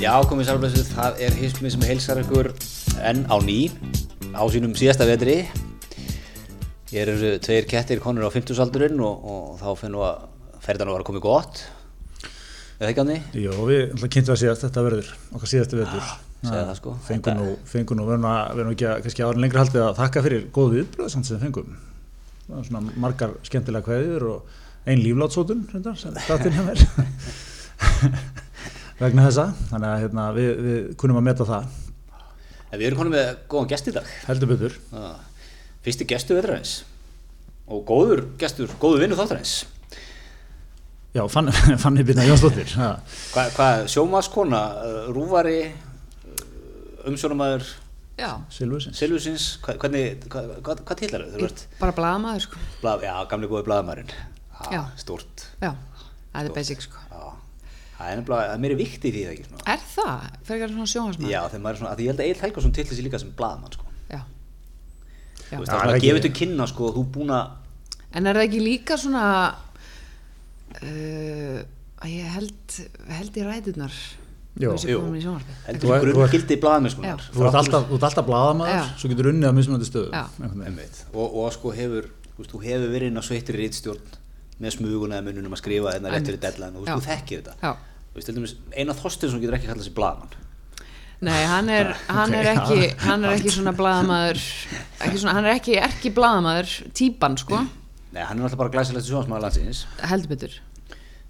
Já, komið sælblessuð, það er hismið sem heilsar ykkur enn á ný á sínum síðasta vetri. Hér eru tveir kettir konur á 50 aldurinn og, og þá finnum við að ferðan var að komið gott. Eða ekki á því? Jó, við kynntum að síðast þetta verður okkar síðasti vetur. Segja það sko. Fengun nú, fengun nú, verðum ekki að kannski árin lengra haldið að þakka fyrir góð viðbröð samt sem við fengum. Það svona margar skemmtilega kveðjur og ein líflátsótun hjá mér vegna þessa þannig að hérna, við, við kunum að meta það En við erum konum með góðan gest í dag heldur betur. Fyrsti gestu vetrarins og góður gestur, góður vinnu þáttarins Já, fann, Fanny Birna Jónsdóttir ha. Hvað hva, sjómaskona, rúvari umsjónumæður Já, Silvusins hvernig, hvað hva, hva tillar þau? Þú ert, bara blaðamaður sko. blað, já, gamli góði blaðamærin Já. Stort Já, það er basic sko. Það er nefnilega, það er meiri vikt í því það ekki svona. Er það? Fyrir svona sjónhansmaður? Já, þegar maður er svona, að ég held að Egil Helgason til þessi líka sem blaðmann sko. Já. Þú Já. veist, Já, það er það svona að gefa þetta kynna sko, þú búin að En er það ekki líka svona uh, að ég held, held í ræðurnar Jó. þessi Jú. komin í sjónvarpið? heldur Þú þú er- þú er- grunngildi blaðmennskunar Þú ert alltaf, þú ert alltaf blaðamaður, Já. svo getur unnið á mismunandi. Einmitt. og, og sko hefur þú, veist, þú hefur verið inn á sveittir rítstjórn með smuguna eða mununum að skrifa þennan rétt fyrir Einmitt. deadline og þú, veist, þú þekkir þetta Dæmis, Einar Þorstinsson getur ekki kallað sig blaðmann Nei, hann er, hann er ekki hann er ekki svona ekki svona, hann er ekki erki blaðamaður típan sko, Nei, hann er náttúrulega bara glæsilegt sjónsmaður landsins. Heldur betur.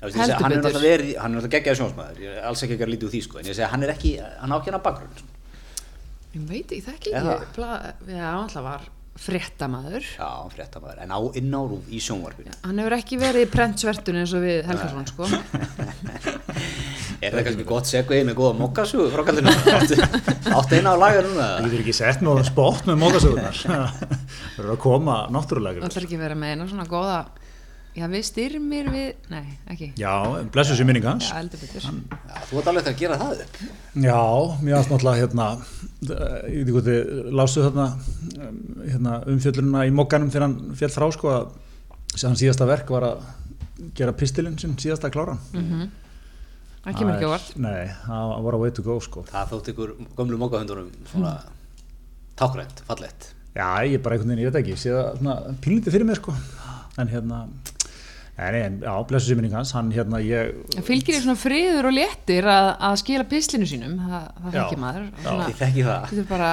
Ég hann er er náttúrulega geggjaði sjónsmaður ég er alls ekki ekki að lítið úr því sko en ég segi hann er ekki, hann á ekki hana bakgrunn. Ég veit, ég þekki Eða? ekki blað, Já, alltaf var fréttamaður. Já, fréttamaður, en á innárúf í sjónvarpinu. Hann hefur ekki verið í prentsvertun eins og við Helgason sko. Er það kannski gott segvið með góða mokkasúgu frá kallinu? Áttu eina á laga núna? Það getur ekki sett með spott með mókasögunar Það verður að koma náttúrulega Það ætlar ekki að vera með eina svona góða Já, við styrmir við Nei, ekki. Já, blessu sér minning hans. Já, heldur betur. Já, þú ert alveg eftir að gera það upp. Já, mér varst náttúrulega hérna ég veit ekki hvað þið lástu þarna hérna, umfjöllununa í mokkanum þegar hann fjall frá sko að sem hann síðasta verk var að gera pistilinn sinn síðasta kláran. Mm Það kemur ekki er- óvart. Nei, það var að way to go sko. Það þótt ykkur gömlu mokkahundunum svona tákrænt, fallett Já, ég bara einhvern veginn, ég veit ekki, sé það svona pínlítið fyrir mér sko. En hérna en, já, blessu sér minning hans, hann hérna, ég, Það fylgir því svona friður og léttir að, að skila pislinu sínum? Það, það Já. þekkir maður. Já. Svona, Ég þekki það. Þetta er bara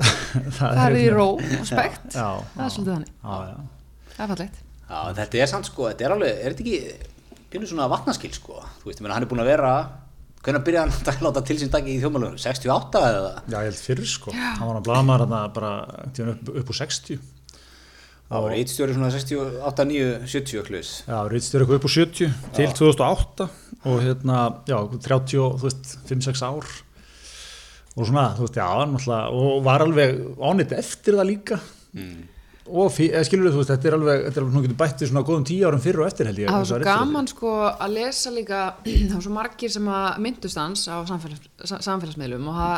það farið í hérna- ró og spekt. Já, Það er svolítið þannig. Já, já, Það er fallegt. Já, þetta er samt sko, þetta er alveg, er þetta ekki pínu svona vatnaskil sko? Þú veist, ég meina hann er búin að vera Hvernig byrjaði hann að láta til sín dagi í þjómalöfum? 68 eða? já, ég held fyrir sko. Hann var að blaða maður bara upp úr 60 Það var eitt svona 68, 9, 70 klus Já, rítstjóri eitthvað upp úr 70 til 2008 og hérna, já, 30, og, þú veist, 5-6 ár. Og svona, þú veist, já, náttúrulega, og var alveg ánýtt eftir það líka. Mm. og skilur þú veist, þetta er alveg, þetta er alveg, nú getur bætt við svona góðum tíu árum fyrir og eftir held ég. Það var svo gaman sko að lesa líka það var svo margir sem að myndust hans á samfélags, sa- samfélagsmiðlum og það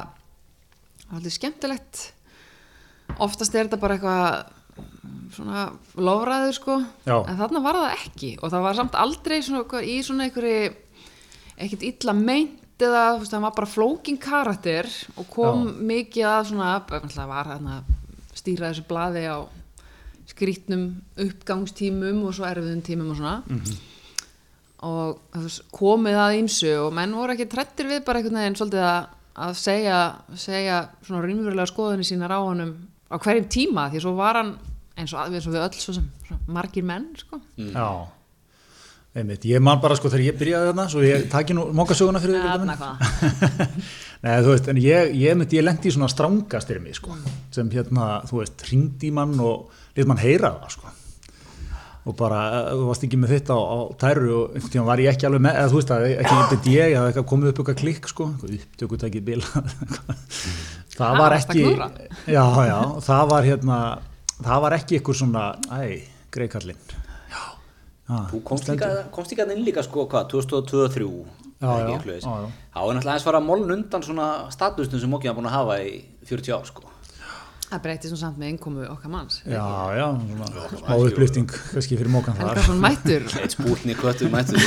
var alltaf skemmtilegt. Oftast er þetta bara eitthvað svona lofræður sko Já. en þarna var það ekki og það var samt aldrei svona, í svona einhverju ekkert illa meint eða veist, það var bara flókin karakter og kom Já. mikið að svona það var þarna stýra þessu blaði á skrítnum uppgangstímum og svo erfiðum tímum og svona og þú veist, komið að ímsu og menn voru ekki trættir við bara einhvern veginn svolítið að, að segja, segja svona rýmverulega skoðunni sínar á honum á hverjum tíma því svo var hann eins og, eins og við öll svo sem svona margir menn sko. Já, einmitt, ég man bara sko þegar ég byrjaði þarna, svo ég taki nú mókasöguna fyrir hvað. Nei, þú veist, en ég, ég ég lendi í svona strángastyrmi, sko, sem hérna, þú veist, ringdi mann og lit mann heyra það, sko. Og bara, eh, þú varst ekki með þetta á, á tæru og einhvern tíma var ég ekki alveg með, eða þú veist að ekki myndið ég, ég hafði eitthvað komið upp eitthvað klikk, sko, upptökutækið bila. það Ah, var að ekki, já, já, það var hérna, það var ekki eitthvað svona, æ, greikallinn. Já, Þú komst líka, komst líka inn líka sko, hvað, 2023 Já, eða já, ekki, já, já. Þá er náttúrulega aðeins fara að mólun undan svona statusnum sem Mókið hafa búin að hafa í 40 ár sko Það breytist nú samt með innkomu okkar manns. Já, já, svona smá upplýfting kannski fyrir mókan þar. Helgason mættur. eitt spútni köttur mættur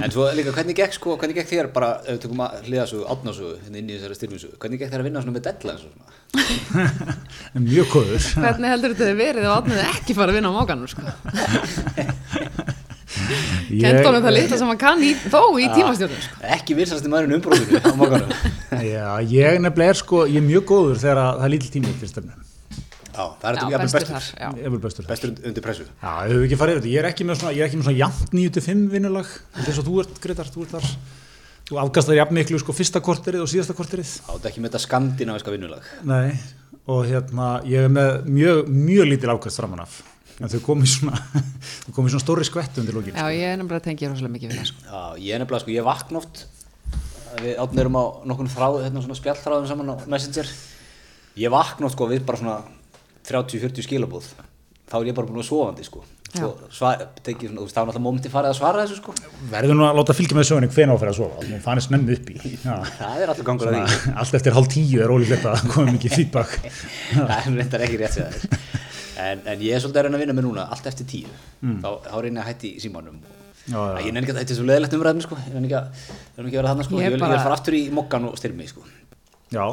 en svo líka hvernig gekk sko, hvernig gekk þér bara, ef við tökum að hliða svo átnásu hérna inn í þessari styrfisu, hvernig gekk þér að vinna svona með deadlines og svona En mjög góður. Hvernig heldur þetta hefur verið ef átnið ekki fara að vinna á mókanum, sko? Honum það litla sem hann kann í, þó í tímastjórnum, sko. ekki vinsasti maðurinn umbróðinu á Já, ég nefnilega er sko, ég er mjög góður þegar að það er lítill tími til stefnu. já, það er Já, þetta jafnvel bestur já. Vil bestur bestur und- undir pressu Já, ég hef ekki farið yfir þetta. Ég er ekki með svona, ég er ekki með svona jafnt 9-5 vinnulag. Er svo þú ert, Gretar, þú ert þar. Þú afkastar jafn miklu sko fyrsta korterið og síðasta korterið. er þetta ekki með þetta skandinaviska vinnulag Nei, og hérna, ég er með mjög, mjög lítil afkast framan af. En þau komið svona, þau komið svona stóri skvettu undir lókin. Já, ég er nefnilega að tengja rosalega mikið við það, sko. já, ég er nefnilega sko, ég vakna oft við átnum erum á nokkun þráð hérna svona spjallþráðum saman á Messenger ég vakna oft sko við bara svona 30-40 skilabúð þá er ég bara búin að sofandi sko svar, tekið svona, þá er náttúrulega mómenti farið að svara þessu sko Verður nú að láta fylgja með sögunni hvena á fyrir að sofa. Nú fannir snemmi upp í. Það er allur gangur að því allt eftir hálf tíu er ólíklegt að koma mikið feedback. það er reyndar ekki rétt sér en, en ég er svolítið að reyna að vinna með núna allt eftir tíu þá, þá reyna ég að hætti í símanum Já, já. Ég nenni ekki að þetta er svo leðilegt umræðin sko. ég nenni ekki ekki að vera þarna sko. Ég ég, vil, ég bara- vil fara aftur í mokkan og styrmi sko. Já,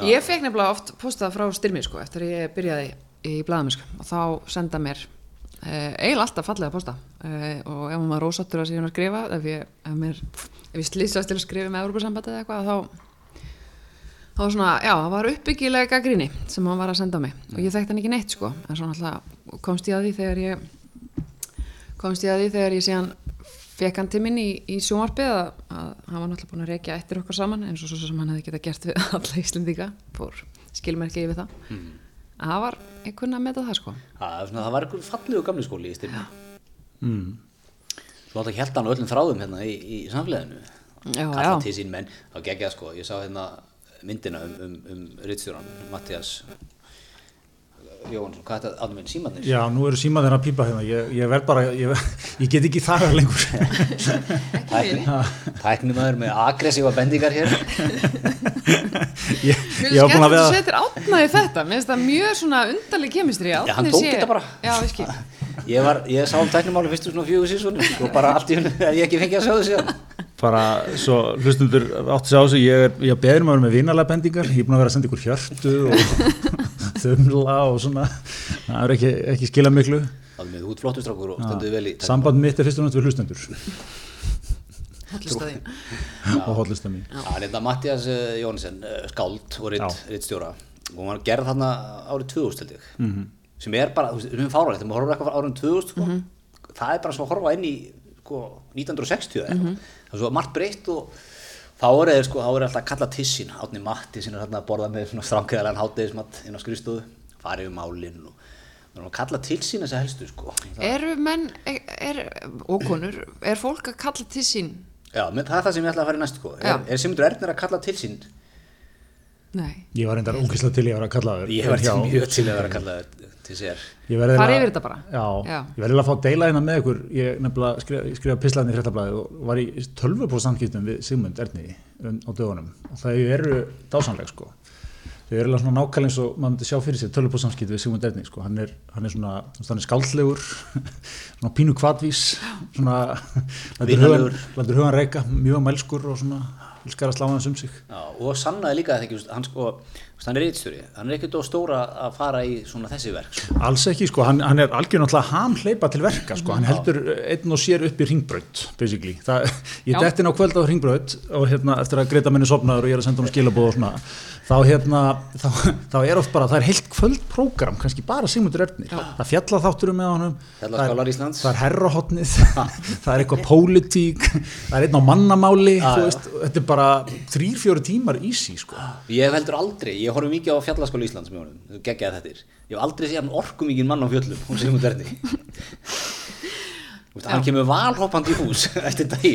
Ég fekk nefnilega oft postað frá styrmi, sko, eftir að ég byrjaði í blaðamennsku og þá senda mér uh, eiginlega alltaf fallega posta uh, og ef maður rósattur að síðan að skrifa ef ég, ef mér, ef ég slýsast til að skrifa með Európa-sambandi eða eitthvað þá þá var svona, já, það var uppbyggilega gaggrinni sem hann var að senda á mig. Og ég þekkti hann ekki neitt, sko. En svona alltaf komst ég að því þegar ég komst ég að því þegar ég síðan fekk hann til minn í, í sjónvarpið að, að hann var náttúrulega búin að rekja eftir okkar saman eins og svo sem hann hefði getað gert við alla Íslendinga. Fór skilmerki yfir það. Mm. að það var, kunna að meta það sko. Það, er svona, það var einhver fallegu gamli skóli í styrmi mm. svo alltaf held hann á öllum þráðum hérna í, í samfélaginu. Já. til sín menn. Þá geggjað sko, ég sá hérna myndina um, um, um rittstjóran Mattias Jóhansson, hvað er þetta, áttum minn, símannir Já, nú eru símaðir að pípa hérna, ég, ég verð bara, ég, ég get ekki þagar lengur. tæknum maður með aggressífa bendingar hér. Ég, var búin að veða, setja átnaði þetta. Mér finnst það mjög svona undarleg kemistri Já, hann tók þetta bara. Já, ég skil. Ég, var, ég sá um tæknumáli fyrstu svona fjögur sísoni og bara allt í hennu ef ég ekki fengið að sjá þessu síðan bara svo hlustundur átti sig á þessu, ég er, ég er beður maður með vinalega bendingar, ég er búin að vera að senda ykkur hjörtu og þumla og svona, það er ekki, ekki skila miklu. alveg með út flottustrákur og stenduði vel í. Samband mitt er fyrst og náttúrulega hlustendur Hollustaði. og. Já, hann er þetta Mattias uh, Jónsson, uh, skáld og rittstjóra og hann var gerð þarna árið 2000 held ég Mhm. sem er bara, þú veist, við erum fáralegt þegar maður horfir eitthvað árið 2000 sko, Mhm. það er bara svo að horfa inn í sko, 1960 eða Mhm. eitthvað það er svo margt breytt og þá er þeir sko, þá er alltaf að kalla tissin átni Matti sem er hérna að borða með svona stránkæðalega hátdegismat inn á skrifstofu farið um málinn og það er að kalla til sín þess að helstu sko. Eru menn, er, er, og konur er fólk að kalla til sín? Já, menn, það er það sem ég ætla að fara í næst sko. Er, er Sigmundur Ernir að kalla til sín? Nei, Ég var reyndar ógislega til ég vera að kalla þér. ég var mjög til að vera að kalla til sér. Fara yfir þetta bara. Já, Já. ég verði að fá að deila hérna með ykkur. Ég nefnilega skrifa, skrifa pislaðin í fréttablaðið og var í tölvupróf samskiptum við Sigmund Erni um, á dögunum. Og það eru dásanleg sko. Þau eru eiginlega svona nákvæmlega eins og maður myndi sjá fyrir sér tölvupróf samskiptum við Sigmund Erni sko. Hann er, hann er svona, hann er skáldlegur svona pínu kvadvís svona lætur hugan, reyka, mjög mælskur og svona elskar að slá hans um sig. Já, og sannaði líka að það ekki, hann sko, hann er reytstjóri, hann er ekkert of stóra að fara í svona þessi verk, sko. Alls ekki, sko, hann, hann er algjör náttúrulega ham hleypa til verka, sko, hann heldur einn og sér upp í ringbraut, basically. Það, ég Já. detti inn á kvöld á ringbraut og hérna, eftir að greita minni sopnaður og ég er að senda hún skilabóð og svona, þá hérna, þá, þá er oft bara, það er heilt kvöldprógram, kannski bara Sigmundur Ernir, það fjalla þátturum með honum, Fjallaskálar Íslands. það er herrahotnið, það er eitthvað pólitík, það er einn á mannamáli, Er. Ég ég horfi mikið á fjallaskóla Íslands með honum, þú geggjaði þetta Ég hef aldrei séð orku mikið mann á fjöllum, hún sem hún veist, hann kemur valhoppandi í hús eftir dagi,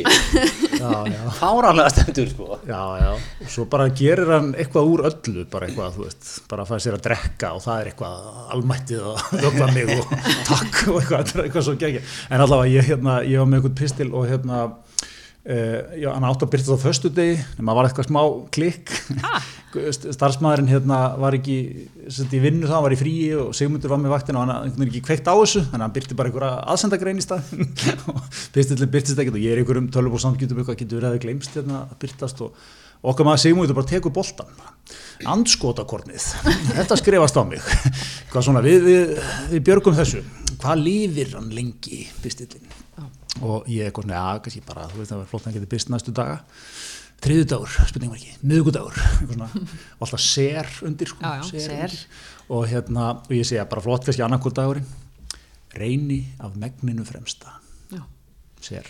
fáránlega stendur, sko. Já, já, og svo bara gerir hann eitthvað úr öllu, bara eitthvað, þú veist, bara að fæða sér að drekka og það er eitthvað almættið og vögla mig og takk og eitthvað, er eitthvað svo gegja. En allavega, ég, hérna, ég var með eitthvað pistil og hérna, Uh, já, hann átti að byrta það á föstu degi en maður var eitthvað smá klikk. Ah. starfsmæðurinn hérna var ekki í vinnu þá, hann var í fríi og Sigmundur var með vaktin og hann veginn ekki kveikt á þessu þannig að hann byrti bara einhverja aðsendagrein í stað. Og byrstillin byrtist ekkert og ég er einhverjum tölvub og samskiptum eitthvað getur verið að gleymst hérna að byrtast og okkar maður Sigmundur bara tekur boltan andskotakornið. Þetta skrifast á mig. Hvað svona, við, við, við björgum þessu. Hvað lifir hann lengi byrstillin og ég eitthvað svona, já, kannski bara, þú veist það var flott að hann geti byrst næstu daga. Þriðudagur, spurning var ekki, svona, og alltaf ser undir sko, Já, já, ser. undir. og hérna, og ég segja bara flott kannski annarkur dagurinn. Reyni af megninu fremsta. Já. ser,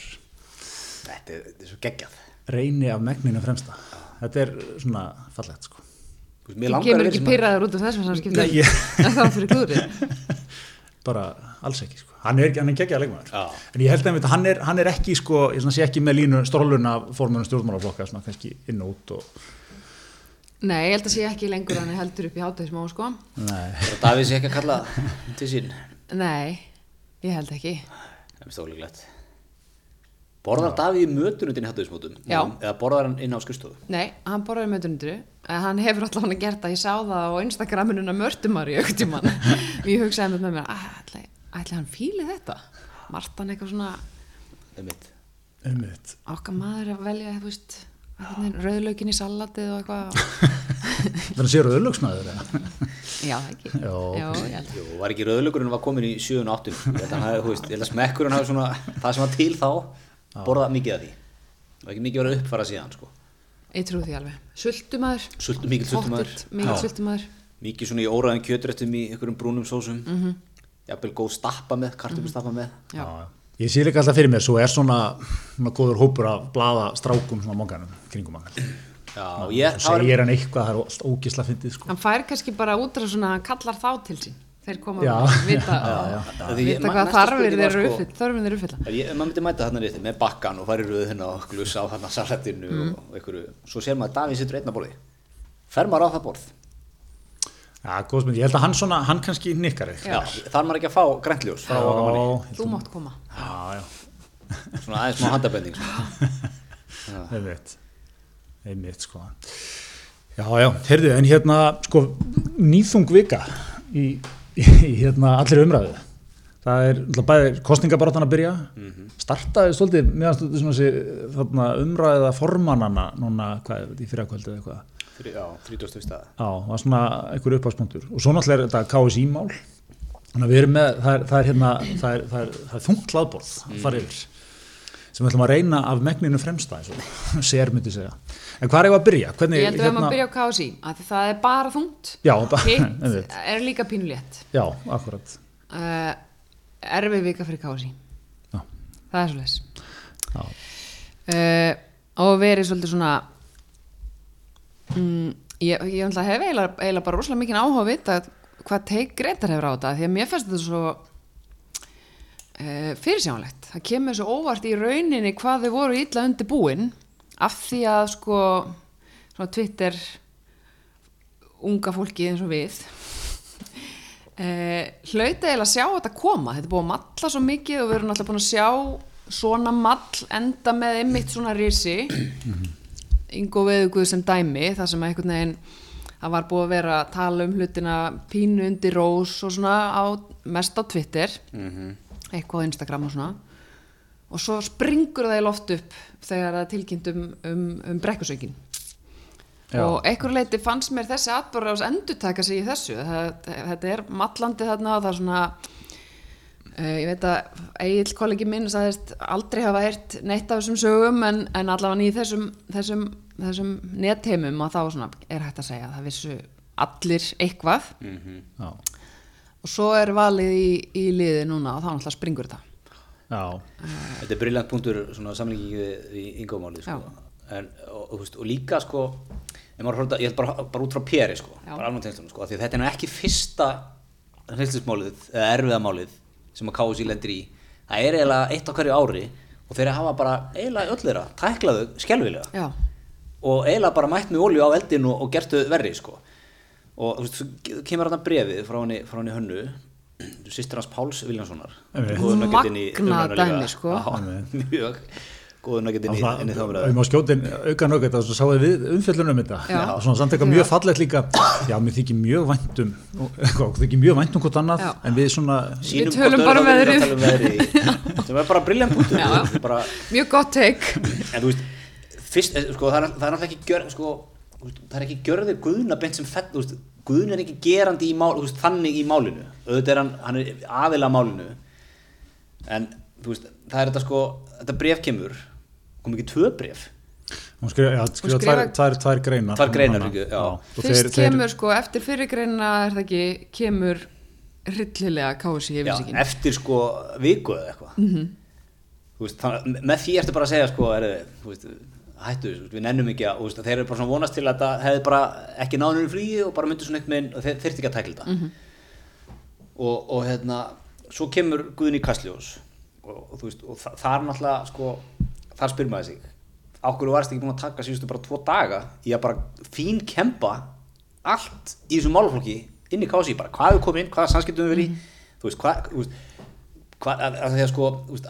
Þetta er, þetta er svo geggjað. Reyni af megninu fremsta. Þetta er svona fallegt sko. Þú kemur ekki pyrraður út af þessum samskiptum. Nei, ég- Það er fyrir klúðrið bara alls ekki sko. hann er, hann er geggjað leikmaður. Já. en ég held að einmitt, hann, er, hann er ekki sko, ég sé ekki með línu stróluna formunum stjórnmálaflokka svona kannski inn og út og Nei, ég held að sé ekki lengur hann er heldur upp í hátegismá sko. Davíð sé ekki að kalla til sín? Nei, ég held ekki. Það er stólíklegt Borðar Davíð í mötunundin í hattuðismótum? Já. Eða borðar hann inn á skrifstofu? Nei, hann borðaði með dundru hann hefur alltaf hann gert það, ég sá það á Instagraminu mörtumar í tíman og ég hugsaði með mér, "Ah, ætli, ætli hann fíli þetta? Martan eitthvað svona Einmitt. einmitt. Okkar maður að velja, þú veist rauðlaukin í salatið og eitthvað. Þannig að séu rauðlöksmaður eða? Já, ekki. Held að Jú, var ekki rauðlökurinn var komin í 7 og 8 Ég held að hann þú veist, ég held að smekkurinn hafi svona það sem var til þá, borðað mikið af því og ekki mikið verið að uppfara síðan sko. Ég trú því alveg. Sultumaður. Sultu, Já. sultumaður. mikið svona í óræðin kjötrættum í einhverjum brúnum sósum mm Mhm. -hmm. jafnvel góð stappa með, kartöflu stappa með Já. Já. Ég sé líka alltaf fyrir mér, svo er svona, svona góður hópur af blaða strákum svona monganum kringum. Já, ég, Svo segir hann eitthvað, það er ógisla fyndið sko. Hann fær kannski bara út hann kallar þá til sín. Þeir koma Já. að vita, Því ég- vita hvað næsta þarfir þeir var eru sko- uppfyll, þörfin þeir eru uppfylla. Ég, maður myndi mæta þarna rétt með bakkan og fara í röðina og glussa á þarna salatinu Mm. og einhverju, svo sér maður að Davíð sittur einn á borði fer maður á það borð Já, góð smynd, ég held að hann svona, hann kannski nikkar Já. eitthvað. þar maður ekki að fá manni, Þú mátt koma. Já, já, svona aðeins má handabending svona. einmitt, einmitt sko. Já, já, heyrðu, en hérna, sko, nýþung vika í, í, hérna allir umræðu. Það er bæði kostningabaráttan að byrja, startaði stoltið meðan stoltið svona þessi þarna, umræða formannana núna, hvað í fyrirkvöldu eða eitthvað. Já, 30. staða það var svona einhver uppáspunktur og svo náttúrulega er þetta KSI-mál þannig að við erum með, það er, það er hérna það er, það er, þungt hlaðborð að fara yfir sem við ætlum að reyna af megninu fremsta sér myndi segja en hvað er ég að byrja? Hvernig, Ég held að við erum að byrja á af því það er bara þungt. Hitt er líka pínulétt. Já, akkurat Uh, erfið vika fyrir KSI. Já, Það er svolítið. uh, og verið svolítið svona mm, ég, ég að hef eiginlega, bara rosalega mikið áhuga að vita hvað teik Gretar hefur á þetta því að mér fannst þetta svo uh, fyrirsjánlegt það kemur svo óvart í rauninni hvað þau voru illa undir búin af því að sko svona Twitter unga fólki eins og við uh, hlauta að sjá þetta koma. Þetta er búið að matla svo mikið og við erum alltaf búin að sjá svona mall enda með einmitt svona risi. Ingo Veðuguð sem dæmi þar sem að einhvern veginn það var búið að vera að tala um hlutina pínu undir rós og svona á, mest á Twitter. Eitthvað á Instagram og svona og svo springur það í loft upp þegar það er tilkynnt um, um, um brekkusaukin og einhver leiti fannst mér þessi atbúrur ás endurtaka sig í þessu. Það, þetta er matlandi þarna það er svona uh, ég veit að Egil kollegi minn sagðist aldrei hafa heyrt neitt af þessum sögum en, en allavega í þessum, þessum, þessum netheimum að þá svona er hægt að segja að það vissu allir eitthvað. Já, og svo er valið í, í liði núna og þá náttúrulega springur þetta. já, Þetta er briljant punktur svona samlingi við í yngómáli sko. en, og, og, þú og líka sko horfði, ég held bara, bara út frá Peri sko, sko, af því að þetta er nú ekki fyrsta hryllismálið eða erfiðamálið sem að KSI lendir í. Það er eiginlega eitt á hverju ári og þeir hafa bara eiginlega öll þeirra tæklaðu skelvilega já, og eiginlega bara mætt með olju á eldin og, og gertu verri sko. og þú veist, svo kemur hann brefið frá henni, frá henni hönnu sýstir hans Páls Viljánssonar líka. dæmi, sko. Mjög góðu nögget inn í, inn í þá Ef umræðu maður skjóti auka nögget þá sáðu við umfjöllunum um þetta. Og svona samt eitthvað mjög fallegt líka. Já, mér þykir mjög væntum þykir mjög væntum hvort annað Já. en við svona Við tölum bara um að um veðrið sem er bara er bara, mjög gott teik en þú veist fyrst, eh, sko, það er, það er náttúrulega ekki gjör, sko, það er ekki gjörðir guðna beint sem fell, þú veist, guðn er ekki gerandi í mál, veist, þannig í málinu. Auðvitað er hann, hann er aðila málinu. En veist það er þetta sko, þetta bref kemur kom ekki tvö bref hún skrifa, já, skrifa skrifa- tvær, tvær greinar. Tvær greinar, ekki, já. fyrst þeir- kemur sko eftir fyrirgreinina er það ekki kemur hryllilega kási Já, yfirsíkin eftir sko viku eða eitthvað. Veist, þannig, með því ertu bara að segja sko, er, veist, hættu þessu, við nennum ekki að, þú veist, þeir eru bara svona vonast til að það hefði bara ekki náðunum í fríi og bara myndi svona eitthvað með, og þeir þyrfti ekki að tækla þetta. Mhm. og, og hérna svo kemur Guðni Kastljós og, og þú veist, og þa það er náttúrulega sko, þar spyr maður sig ákveður varst ekki búin að taka síðustu bara tvo daga í að bara fín kempa allt í þessum málaflokki inn í kási, bara hvað komið inn, hvaða samskiptum við verið í? Þú veist, hvað, þú veist hvað, að, að að sko, þú veist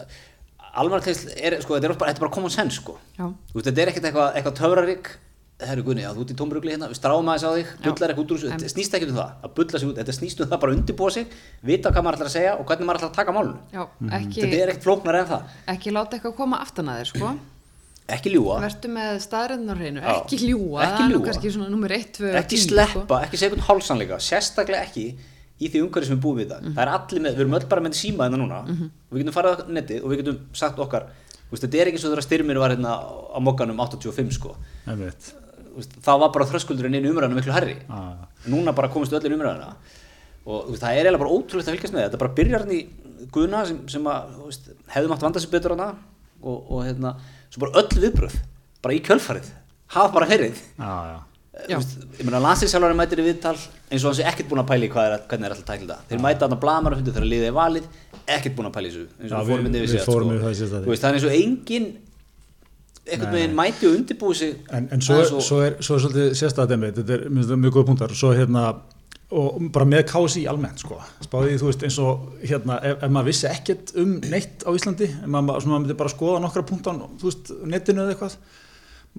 almannategsl er, sko, þetta er, bara, þetta er bara common sense, sko. Já. þú veist, þetta er ekkert eitthvað, eitthvað töfrarík. Herru Guðni, já, þú ert í tómbrugli hérna, við stráum aðeins á þig, bullar eitthvað út úr þessu. Þetta snýst ekkert um það, að bulla sig út, þetta snýst um það bara undirbúa sig, vita hvað maður ætlar að segja og hvernig maður ætlar að taka málun Já, ekki, þetta er ekkert flóknar en það, ekki láta eitthvað koma aftan að þér sko. Ekki ljúa vertu með staðræðin á hreinu, ekki ljúa Ekki það er kannski svona nummer 1, 2 ekki sleppa, ekki segja í því umhverfi sem við búum við það það er allir með, við erum öll bara með síma hérna núna. Og við getum farið á netið og við getum sagt okkar veist, þetta er ekki svo þegar styrmir var hérna á mokkanum 85 sko. Veist, þá var bara þröskuldurinn inn í umræðinu miklu herri Ah. núna bara komist öll inn í umræðina og veist, það er eiginlega bara ótrúlegt að fylgjast með. Þetta bara byrjar hann í guðna sem, sem að þú veist, hefði mátt vanda sig betur hana og, og hérna, svo bara öll viðbröð bara í kjölfarið, hafa bara ferið já, Já. ég meina landslýsjálfari mætir í viðtal eins og hans er ekkert búin að pæla í hvað er, hvernig er alltaf tækla það þeir mæta þarna blamar að fundi þegar liðið er valið ekkert búin að pæla í þessu eins og við fórum við- við síðast, fórum sko. yfir það það er eins og engin einhvern veginn mæti og undirbúi sig. En, en svo, er, og- svo, er, svo er svolítið sérstæðið þetta er það mjög góð punktar svo hérna og bara með KSI almennt sko. Spáði þú veist eins og hérna ef, ef maður vissi ekkert um neitt á Íslandi ef maður, maður myndi bara skoða nokkra punktar á þú veist netinu eða eitthvað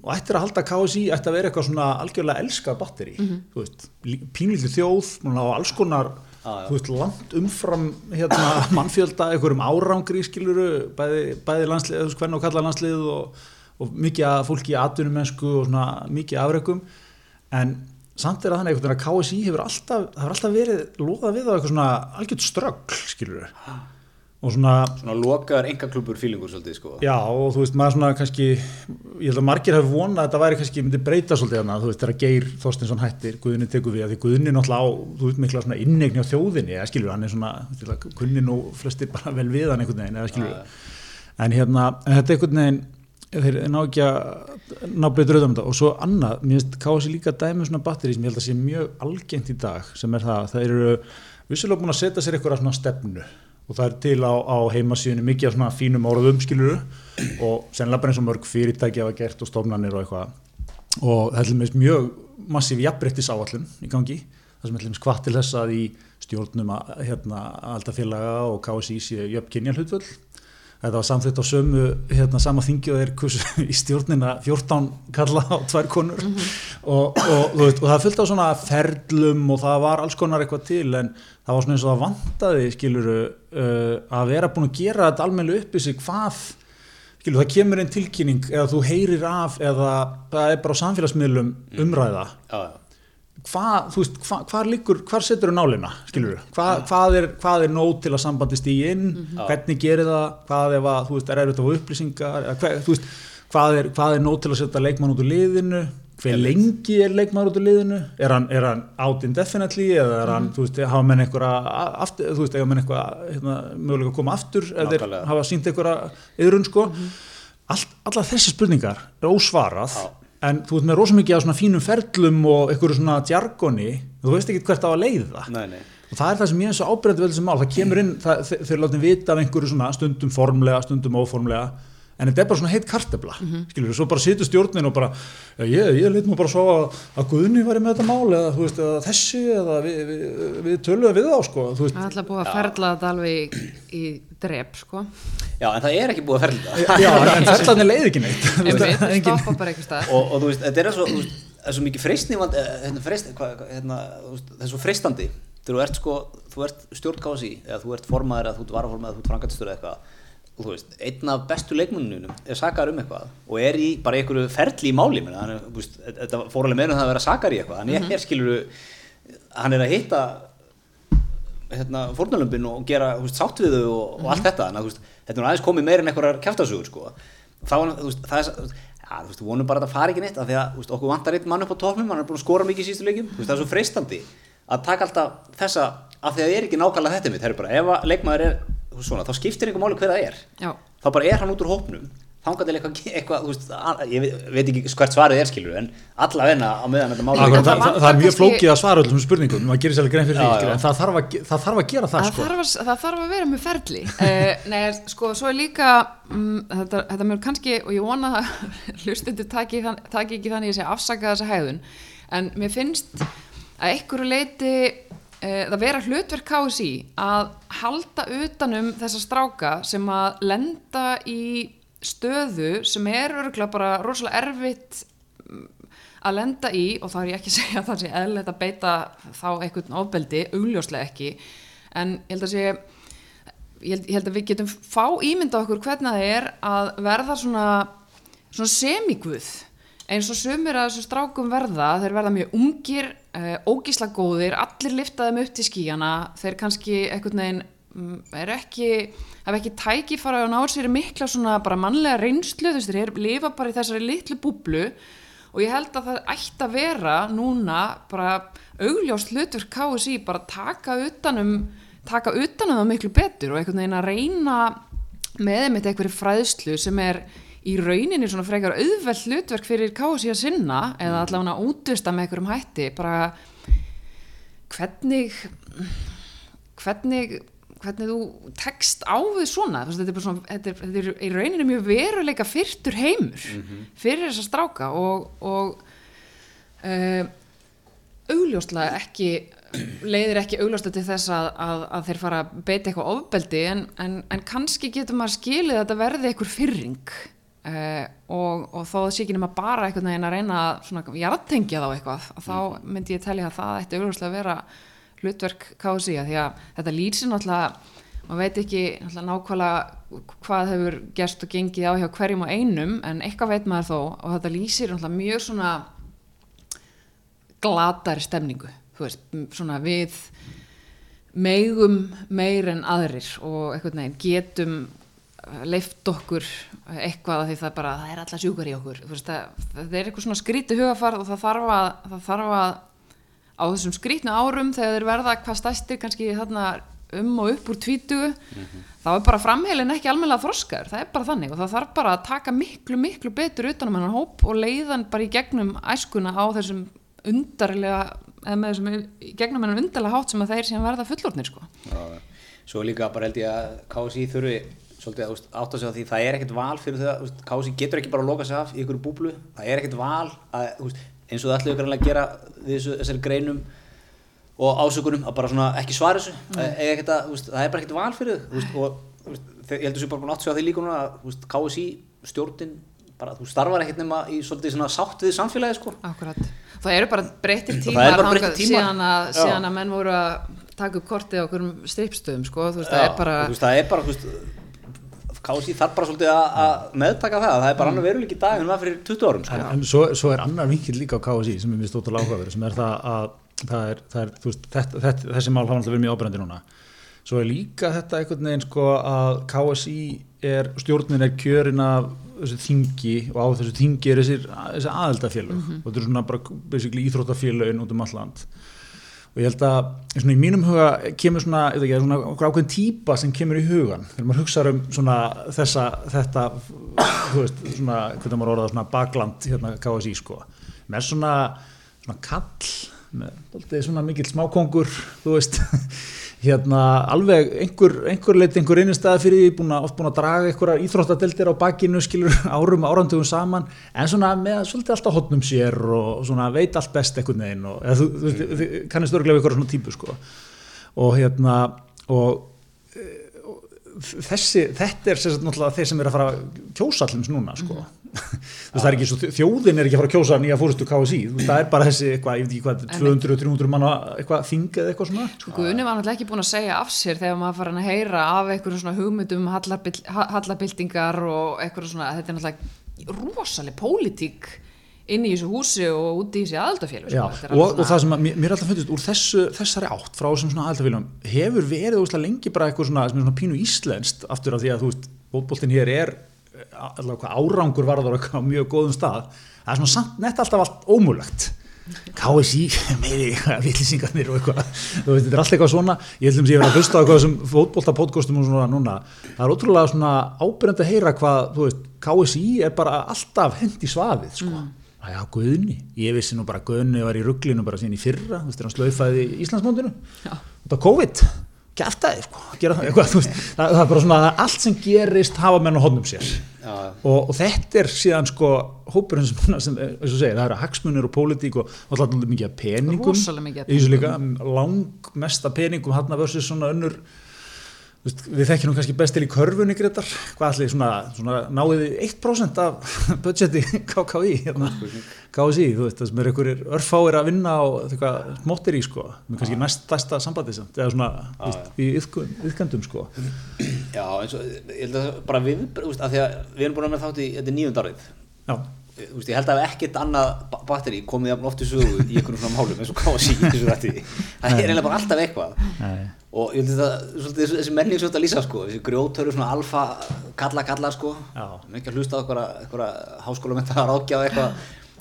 og ættir að halda KSI ætti að vera eitthvað svona algjörlega elskað batteri þú veist pínlítið þjóð á alls konar já. þú veist langt umfram hérna mannfjölda einhverjum árangri skiluru bæði, bæði landslið, þú veist hvernig og kalla landslið og, og mikið að fólki í atvinnumennsku og svona mikið afrekum. En samt er það þannig einhvern veginn að KSI hefur alltaf, hefur alltaf verið loðað við á eitthvað svona algjört ströggl skiluru og svona svona lokaðar engaklubur fílingur svolítið sko. Já og þú veist maður svona kannski ég held að margir hafi vonað að þetta væri kannski myndi breyta svolítið hana, þú veist þegar Geir Þorstinsson hættir Guðni tekur við að því Guðni náttúrulega á þú veist mikla svona innegni á þjóðinni eða skilur hann er svona, kunni nú flestir bara vel við hann einhvern veginn eða skilur en hérna, en þetta er einhvern veginn þeir ná ekki að ná betur auðvitað um þetta. Og svo annað, mér finnst kási líka dæmi um svona batteri sem ég held að sé mjög algengt í dag sem er það, það eru vissulega búin að setja sér eitthvað svona stefnu og það er til á, á heimasíðunni mikið af svona fínum orðum skiluru og sennilega bara eins og mörg fyrirtæki hafa gert og stofnanir og eitthvað. Og það er mjög massíf jafnbrettis áallun í gangi. Það sem er hvað til þess að í stjórnum að, hérna, aldafélaga og KSI sé jöfn kynja hlutvöld þetta var samþitt á sömu hérna, sama þingi og þeir kursu í stjórnina 14 kalla á tvær konur. Og, og, og, og það fylgta á svona ferlum og það var alls konar eitthvað til en það var svona eins og það vantaði skiluru uh, að vera búin að gera þetta almennilega upp í sig hvað skilur það kemur einn tilkynning eða þú heyrir af eða það er bara á samfélagsmiðlum umræða. Já, já. Hvað, þú veist, hva, hvar liggur, hvar setur þú nálina, skilur þú, Hva, hvað, er, hvað er nóg til að sambandi stíði inn, hvernig gerir það, hvað ef að, þú veist, er erfitt fá upplýsingar, eða hver, þú veist, hvað er, hvað er nóg til að setja leikmann út úr liðinu, hver lengi er leikmann út úr liðinu, er hann, er hann out indefinitely eða er hann, þú veist, hafa menn einhverja, aftur, þú veist, hafa menn einhverja, hérna, mögulega að koma aftur, ef þeir Nákvæmlega. hafa sínt einhverja yðrun, sko, Allt, allar þessi spurningar er ósvarað. Já. En þú veist með rosa mikið á svona fínum ferlum og einhverju svona djargoni þú veist ekki hvert á að leiða. Nei, nei. og það er það sem ég er svo ábyrjandi vel þessi mál. Það kemur inn, það, þe- þeir látum vita af einhverju svona stundum formlega, stundum óformlega en þetta er bara svona heitt kartebla skilur, svo bara situr stjórnin og bara já, ég, ég leit nú bara svo að, að Guðni væri með þetta mál eða, þú veist, eða þessi eða við, við, við töluðum við þá sko, þú veist, Það er alltaf búið að ferla þetta alveg í, í drep, sko. Já, en það er ekki búið að ferla já, en ferðarnir leið ekki neitt Þú veist, Einmitt, engin- stoppa bara einhver stað. og, og þú veist, þetta er svo, þú veist, það er svo mikið freistni vand, eh, hérna, freist, hérna, þú veist, það er svo freistandi þegar þú ert sko, þú ert stjórn KSI eða þú ert formaður eða þú ert varaformaður eða þú ert frangatistur eða eitthvað þú veist, einn af bestu leikmununum er sakar um eitthvað og er í bara einhverju ferli í máli minna, hann er, veist, þetta fór alveg um það að vera sakar í eitthvað, hann er, er skiluru hann er að hitta hérna, fórnalömbin og gera þú veist, sátt við þau og, og allt þetta. Þannig að þú veist, þetta er aðeins komið meira en einhverjar kjæftasugur sko. þá þú veist, það er já, þú veist, vonum bara að það fari ekki neitt af því að þú veist, okkur vantar einn mann upp á topnum hann er búin að skora mikið í sístu leikjum. Þú veist, það er svo freistandi að taka alltaf þessa af því að það er ekki nákvæmlega þetta mitt það er bara, ef að leikmaður er svona, þá skiptir einhver máli hver það er. Já, þá bara er hann út úr hópnum. Þangar til eitthvað, eitthvað þú veist, að, ég veit, veit ekki hvert svarið er skilur en allavegna á meðan þetta máli Akkurat, það það, það, er mjög flókið að svara öllum spurningum, maður gerir sérlega grein fyrir því, en það þarf, að, það þarf að gera það, það, sko. þarf að, það þarf að vera með ferli. Uh, nei, sko, svo er líka, um, þetta, þetta mér kannski, og ég vona að hlustundur taki, taki ekki þannig að ég sé afsaka þessa hegðun, en mér finnst að einhverju leiti það vera hlutverk KSI að halda utanum þessa stráka sem að lenda í stöðu sem er örgulega bara rosalega erfitt mm, að lenda í og þá er ég ekki að segja að það sé eðlilegt að beita þá einhvern ofbeldi, augljóslega ekki. En ég held að sé ég held, ég held að við getum fá ímynda okkur hvernig það er að verða svona, svona semiguð eins og sumir að þessu strákum verða þeir verða mjög ungir, ógísla góðir allir lifta þeim upp til skíjana þeir kannski einhvern veginn mm, er ekki, hafa ekki tækifara og náður sér mikla svona bara mannlega reynslu, þú veist, þeir lifa bara í þessari litlu búblu og ég held að það ætti að vera núna bara augljóst hlutur KSI bara taka utanum taka utanum það miklu betur og einhvern veginn að reyna með þeim eitthvað fræðslu sem er í rauninni svona frekar auðveld hlutverk fyrir KSI að sinna eða allavega að útvista með einhverjum hætti. Bara hvernig hvernig hvernig þú tekst á við svona, þetta, er svona þetta, er, þetta er í rauninni mjög veruleika fyrtur heimur fyrir þessa stráka og, og uh, augljóslega ekki leiðir ekki augljóslega til þess að, að, að þeir fara að beita eitthvað ofbeldi en, en, en kannski getur maður skilið að þetta verði eitthvað fyrring uh, og, og þó það sé ekki nema bara einhvern veginn að reyna að jartengja þá eitthvað og þá myndi ég telja að það ætti augljóslega að vera hlutverk KSI að því að þetta lýsir náttúrulega maður veit ekki nákvæmlega hvað hefur gerst og gengið á hjá hverjum og einum en eitthvað veit maður þó og þetta lýsir mjög svona glatari stemningu veist, svona við megum meir en aðrir og einhvern veginn getum leift okkur eitthvað því það bara, það er alltaf sjúkar í okkur. Veist, það, það er eitthvað svona skríti hugafarð og það þarf að, það þarf að á þessum skrítnu árum þegar þeir verða hvað stæstir kannski þarna um og upp úr tvítugu þá er bara framheilin ekki almennilega þroskar það er bara þannig og það þarf bara að taka miklu miklu betur utanum hennan hóp og leiðan bara í gegnum æskuna á þessum undarlega eða með þessum í gegnum hennan undarlega hátt sem að þeir sem verða fullornir sko. Já, Svo líka bara held ég að KSI þurfi svolítið að úst, átta sig á því það er ekkert val fyrir úst, KSI getur ekki bara að loka sig af í ykkur búblu það er ekkert val að, úst, eins og það ætlaðu greinlega að gera við þessari greinum og ásökunum að bara svona ekki svara þessu mm. ekkert að, úst, það er bara ekkert val fyrir þau og úst, ég heldur sem bara búin að átta sig á því líka núna að KSI stjórnin bara þú starfar ekkert nema í svolítið svona sátt við samfélagi sko Akkurat. Það eru bara breyttir það tímar, bara breyttir tímar. síðan, að, síðan að menn voru að taka upp kortið á okkur stripstöðum sko. það er bara KSI þarf bara svolítið að, að meðtaka það, það er bara annar veruleik í dag en það var fyrir 20 árum sko. en, en svo, svo er annar vinkil líka á KSI sem er mjög stóttal áhugaverð sem er það að það er, það er, veist, þetta, þetta, þessi mál hafa alltaf verið mjög ábrendi núna. Svo er líka þetta einhvern veginn sko að KSI er, stjórnin er kjörin af þessu þingi og á þessu þingi er þessir, þessi aðeldafélög og þetta er svona bara basically íþróttafélögin út um alland og ég held að svona í mínum huga kemur svona, ekki, svona ákveðin típa sem kemur í hugan þegar maður hugsa um svona þessa, þetta veist, hvernig maður orðað bakland hérna KSI sko. Með svona, kall með dálítið svona mikill smákongur þú veist hérna alveg einhver, einhver leitt einhver einnigstæða fyrir því, búin að, oft búin að draga einhverjar íþróttadeldir á bakinu, skilur árum árandugum saman, en svona með svolítið alltaf hotnum sér og svona veit allt best einhvern veginn og eða, þú, þú, þú, þú kannist örglega ykkur svona típu sko. Og hérna og þessi, þetta er náttúrulega þeir sem er að fara að kjósa allins núna sko. Þú veist það er ekki svo, þjóðin er ekki að fara að kjósa nýja fórustu KSI, þú veist það er bara þessi eitthvað, ég veit ekki hvað, 200-300 manna eitthvað þing eða eitthvað svona. Sko Guðni var náttúrulega ekki búin að segja af sér þegar maður fara að heyra af einhverjum svona hugmyndum hallabild, hallabildingar og einhverjum svona, þetta er náttúrulega rosaleg pólitík inn í þessu húsi og úti í þessi aðaldafélag Já, sko. og, og það sem að, mér, mér alltaf fundist úr þessu, þessari átt frá þessum svona aðaldafélagum hefur verið úrslega lengi bara eitthvað svona, svona pínu íslenskt aftur af því að þú veist, bótboltin hér er allavega árangur varður á mjög góðum stað það er svona samt nett alltaf allt ómúlegt KSI, meiri vittlýsingarnir og eitthvað, þú veist, þetta er alltaf eitthvað svona. Ég held um að ég verið að hlusta á eitthvað sem fótboltapodcastum og svona núna, það er ótrúlega svona ábyrjandi að heyra hvað, þú veist KSI er bara alltaf hend í svaðið sko, mm. að já, Guðni. Ég vissi nú bara Guðni var í rugglinu bara síðan í fyrra, þú veist, hann slaufaði í Íslandsmóndinu þetta er COVID gæftæði, sko, gera það eitthvað, þú veist, það, það er bara svona að allt sem gerist hafa menn á honum sér. Já, og, og þetta er síðan sko hópurinn sem, sem eins og segir, það eru hagsmunir og pólitík og alltaf mikið af peningum. Rosalega mikið þessu líka, lang mesta peningum hann versus svona önnur veist, við þekkjum kannski best til í körfunni Gretar, hvað allir svona, svona náðið 1% af budgeti KKI, hérna, KSI þú veist, það sem er einhverjir örfáir að vinna og eitthvað smóttir í sko. Með kannski næst stærsta sambandi samt, eða svona þú veist, í yðkendum sko. Já, eins og ég held að bara við, þú veist, af því að við erum búin að með þátt í, þetta er nýjundarið já, veist, ég held að ekkert annað ba- batteri komið jafn oft í sögu í einhvern svona málum eins og KSI í þessu rætti. Það er eiginlega bara alltaf eitthvað. Nei. Og ég held að þetta, svolítið, þessi- menning svolítið að lýsa sko, þessi grjótöru svona alfa kalla kalla sko, Já. mikið að hlusta á eitthvað, eitthvað háskólamenta rákja á eitthvað,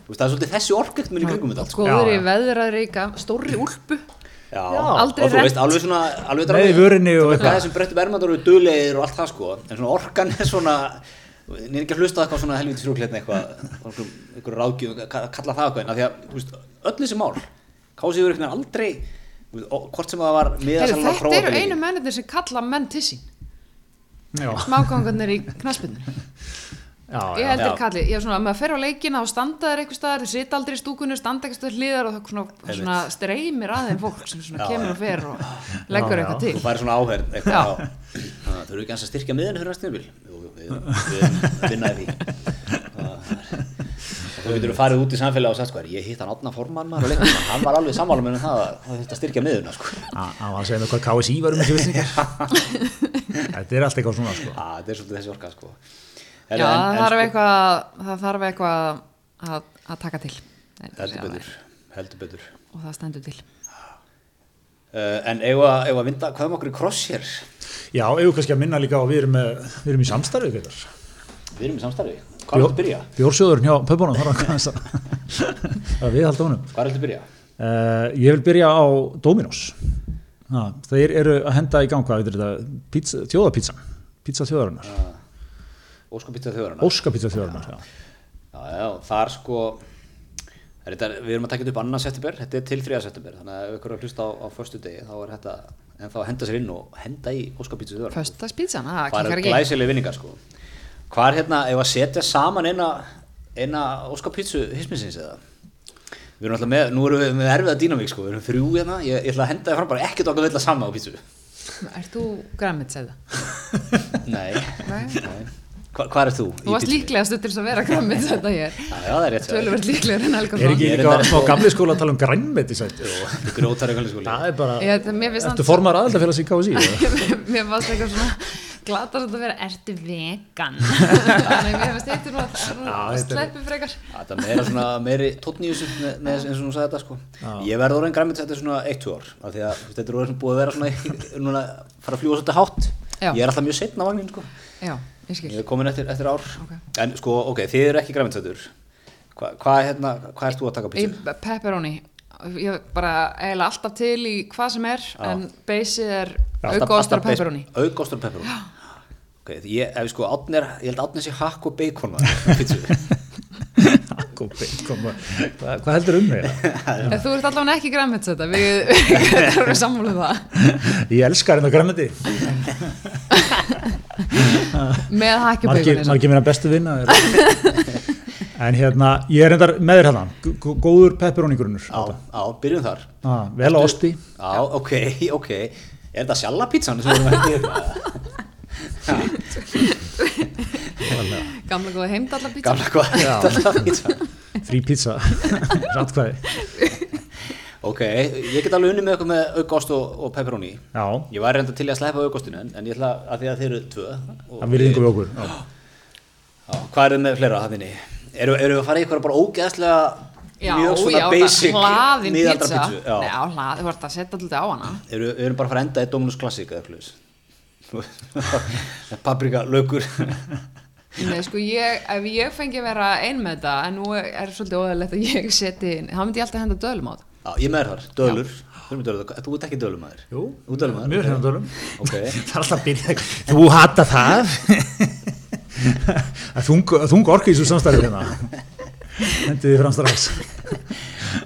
þú veist, það er svolítið þessi orkelt minn í kringum þetta allt, sko. góður í Já, já. veðraðri stórri úlpu Já, Aldrei og þú veist, alveg svona alveg Nei, í vörinni og eitthvað eitthvað. þessum breyttum ermandur og duglegir og allt það sko en svona orkan er svona er ekki að hlusta á eitthvað svona helvítið frúkletni eitthvað einhver, einhver ráðgjöf, ka- kalla það eitthvað en að því að, þú veist, öll þessi mál Kási yfir einhvern veginn aldrei hvort sem það var Heru, þetta eru einu mennir sem kalla menn til sín. Já, smágangarnir í knaspinu já, ég já. held Já. þér kalli, ég er svona, maður fer á leikina og standa þér eitthvað staðar, þið sita aldrei í stúkunni standa eitthvað staðar hliðar og það svona, svona streymir að þeim fólk sem svona Já, kemur og fer og leggur Já, eitthvað já. til. Þú færi svona áherð þau eru ekki að styrkja fyrir næstum vil við við vinnaði því þú getur farið út í samfélag og sagt sko ég hitt hann átna formann maður? Og leiknum hann var alveg sammála með um það að það þetta styrkja miðuna sko. Á- á að segja mér hvað KSI var um þessu vilsingar þetta er allt eitthvað svona sko. að þetta er svolítið þessi orka sko. Já, En- en- það þarf sko- eitthvað það þarf eitthvað að, að taka til. Heldur betur heldur betur. Og það stendur til. Uh, en eigum að- að vinda hvað um okkur í kross hér já, eigum kannski að minna líka og við erum, með, við erum í samstarfi Grétar. Við erum í samstarfi. Hvað er þetta að byrja? Bjórsjóðurinn hjá pöpunum þar að hvað að við halda honum. Hvað er þetta að byrja? Uh, ég vil byrja á Dominos. Ha, þeir eru að henda í gang hvað veitir þetta, pizza, þjóðapítsan pizza þjóðarinnar, óskapítsa þjóðarinn óskapizza þjóðarinnar. Já. já, já, þar sko er þetta, við erum að taka þetta upp annað september þetta er til 3. september þannig að ef ykkur er að hlusta á, á förstu degi þá er þetta en þá henda sér inn og henda í óskapítsa þjóðarinn föstudagspítsan, það er glæsileg vinningar sko hvað er hérna, ef að setja saman eina eina óskapítsu hisminsins eða við erum alltaf með, nú erum við með erfiða dýnamík sko, við erum þrjú hérna, ég, ég ætla að henda þér fram bara ekkert okkar vilja saman á pítsu Ert þú græmitsæða? nei, Nei. nei. Hva, hvað er þú? Þú varst líklega stuttur að vera græmitsæða hér já, já, það er rétt. Töluvert líklega en er Helgason ekki Ég er líka á gamli skóla að tala um grænmeti sætt Jú, grótar eitthvað skóli það er bara, Ég, það- mér finnst ertu formar aðaldafélags í KSI eða? mér fannst eitthvað svona glata að vera, ertu vegan? Þannig mér finnst þetta nú að þetta að er- sleppu frekar. Það er meira svona meiri með, eins og hún sagði þetta sko. Ég verði orðin græmið þetta svona 1-2 ár af því að þetta er orðin búið að vera svona núna fara að fljúa svolítið hátt. Já. Ég er alltaf mjög setna á vagnin sko. já, ég Ég er komin eftir, eftir ár. Ok. En sko, ok, þið eru ekki græmið þetta Hva, Hvað hérna, hva ert þú að taka pítsu? pepperoni. Ég bara eiginlega alltaf til í hvað sem er en beysið er alltaf og pepperoni. ostar og pepperoni Ok, því ég, ef sko, átn er, ég held átn er sér hakk og maður, pítsu Kókó bacon Hvað, hvað heldur um mig? En þú ert allavega ekki græmmet þetta, við, erum sammálum það. Ég elskar hérna græmiti Með Margir, hakkjubökunni. margir minna bestu vinna er. En hérna, ég er reyndar með þér hérna Góður pepperoni grunnur Já, já, byrjum þar ah, Vel á osti Já, ok, ok Er þetta sjalla pizzan sem við erum að gera? Gamla góða heimdallar pizza. Gamla þetta pizza? Frí pizza Rattkvæði Ok, ég get alveg unni með eitthvað með aukost og, og pepperoni Já, Ég var reynda til að sleppa aukostinu en, en ég ætla að því að þeir eru tvö og það virðingu við okkur Já. Já, Hvað er þið með fleira hann inni? Eru eru við að fara í eitthvað bara ógeðslega Já, mjög svona já, basic hlaðin pizzu? Já. Nei, á hlað, þú ert að setja alltaf á hana. Eru, við erum bara að fara að enda í Dominus Classic eða eitthvað Paprika, laukur Nei, sko, ég, ef ég fengi að vera ein með þetta, en nú er svolítið óðalegt að ég seti inn, þá myndi ég alltaf henda dölum á það. Já, ég með þér þar, dölur. Dölur, þú ert ekki dölum Jú, ert dölum maður mjög hérna dölum. Ok, Það er alltaf að byrja Þú hata það. Það er þung, þung orki í þessu samstæði hérna. Hendið þið fram strax.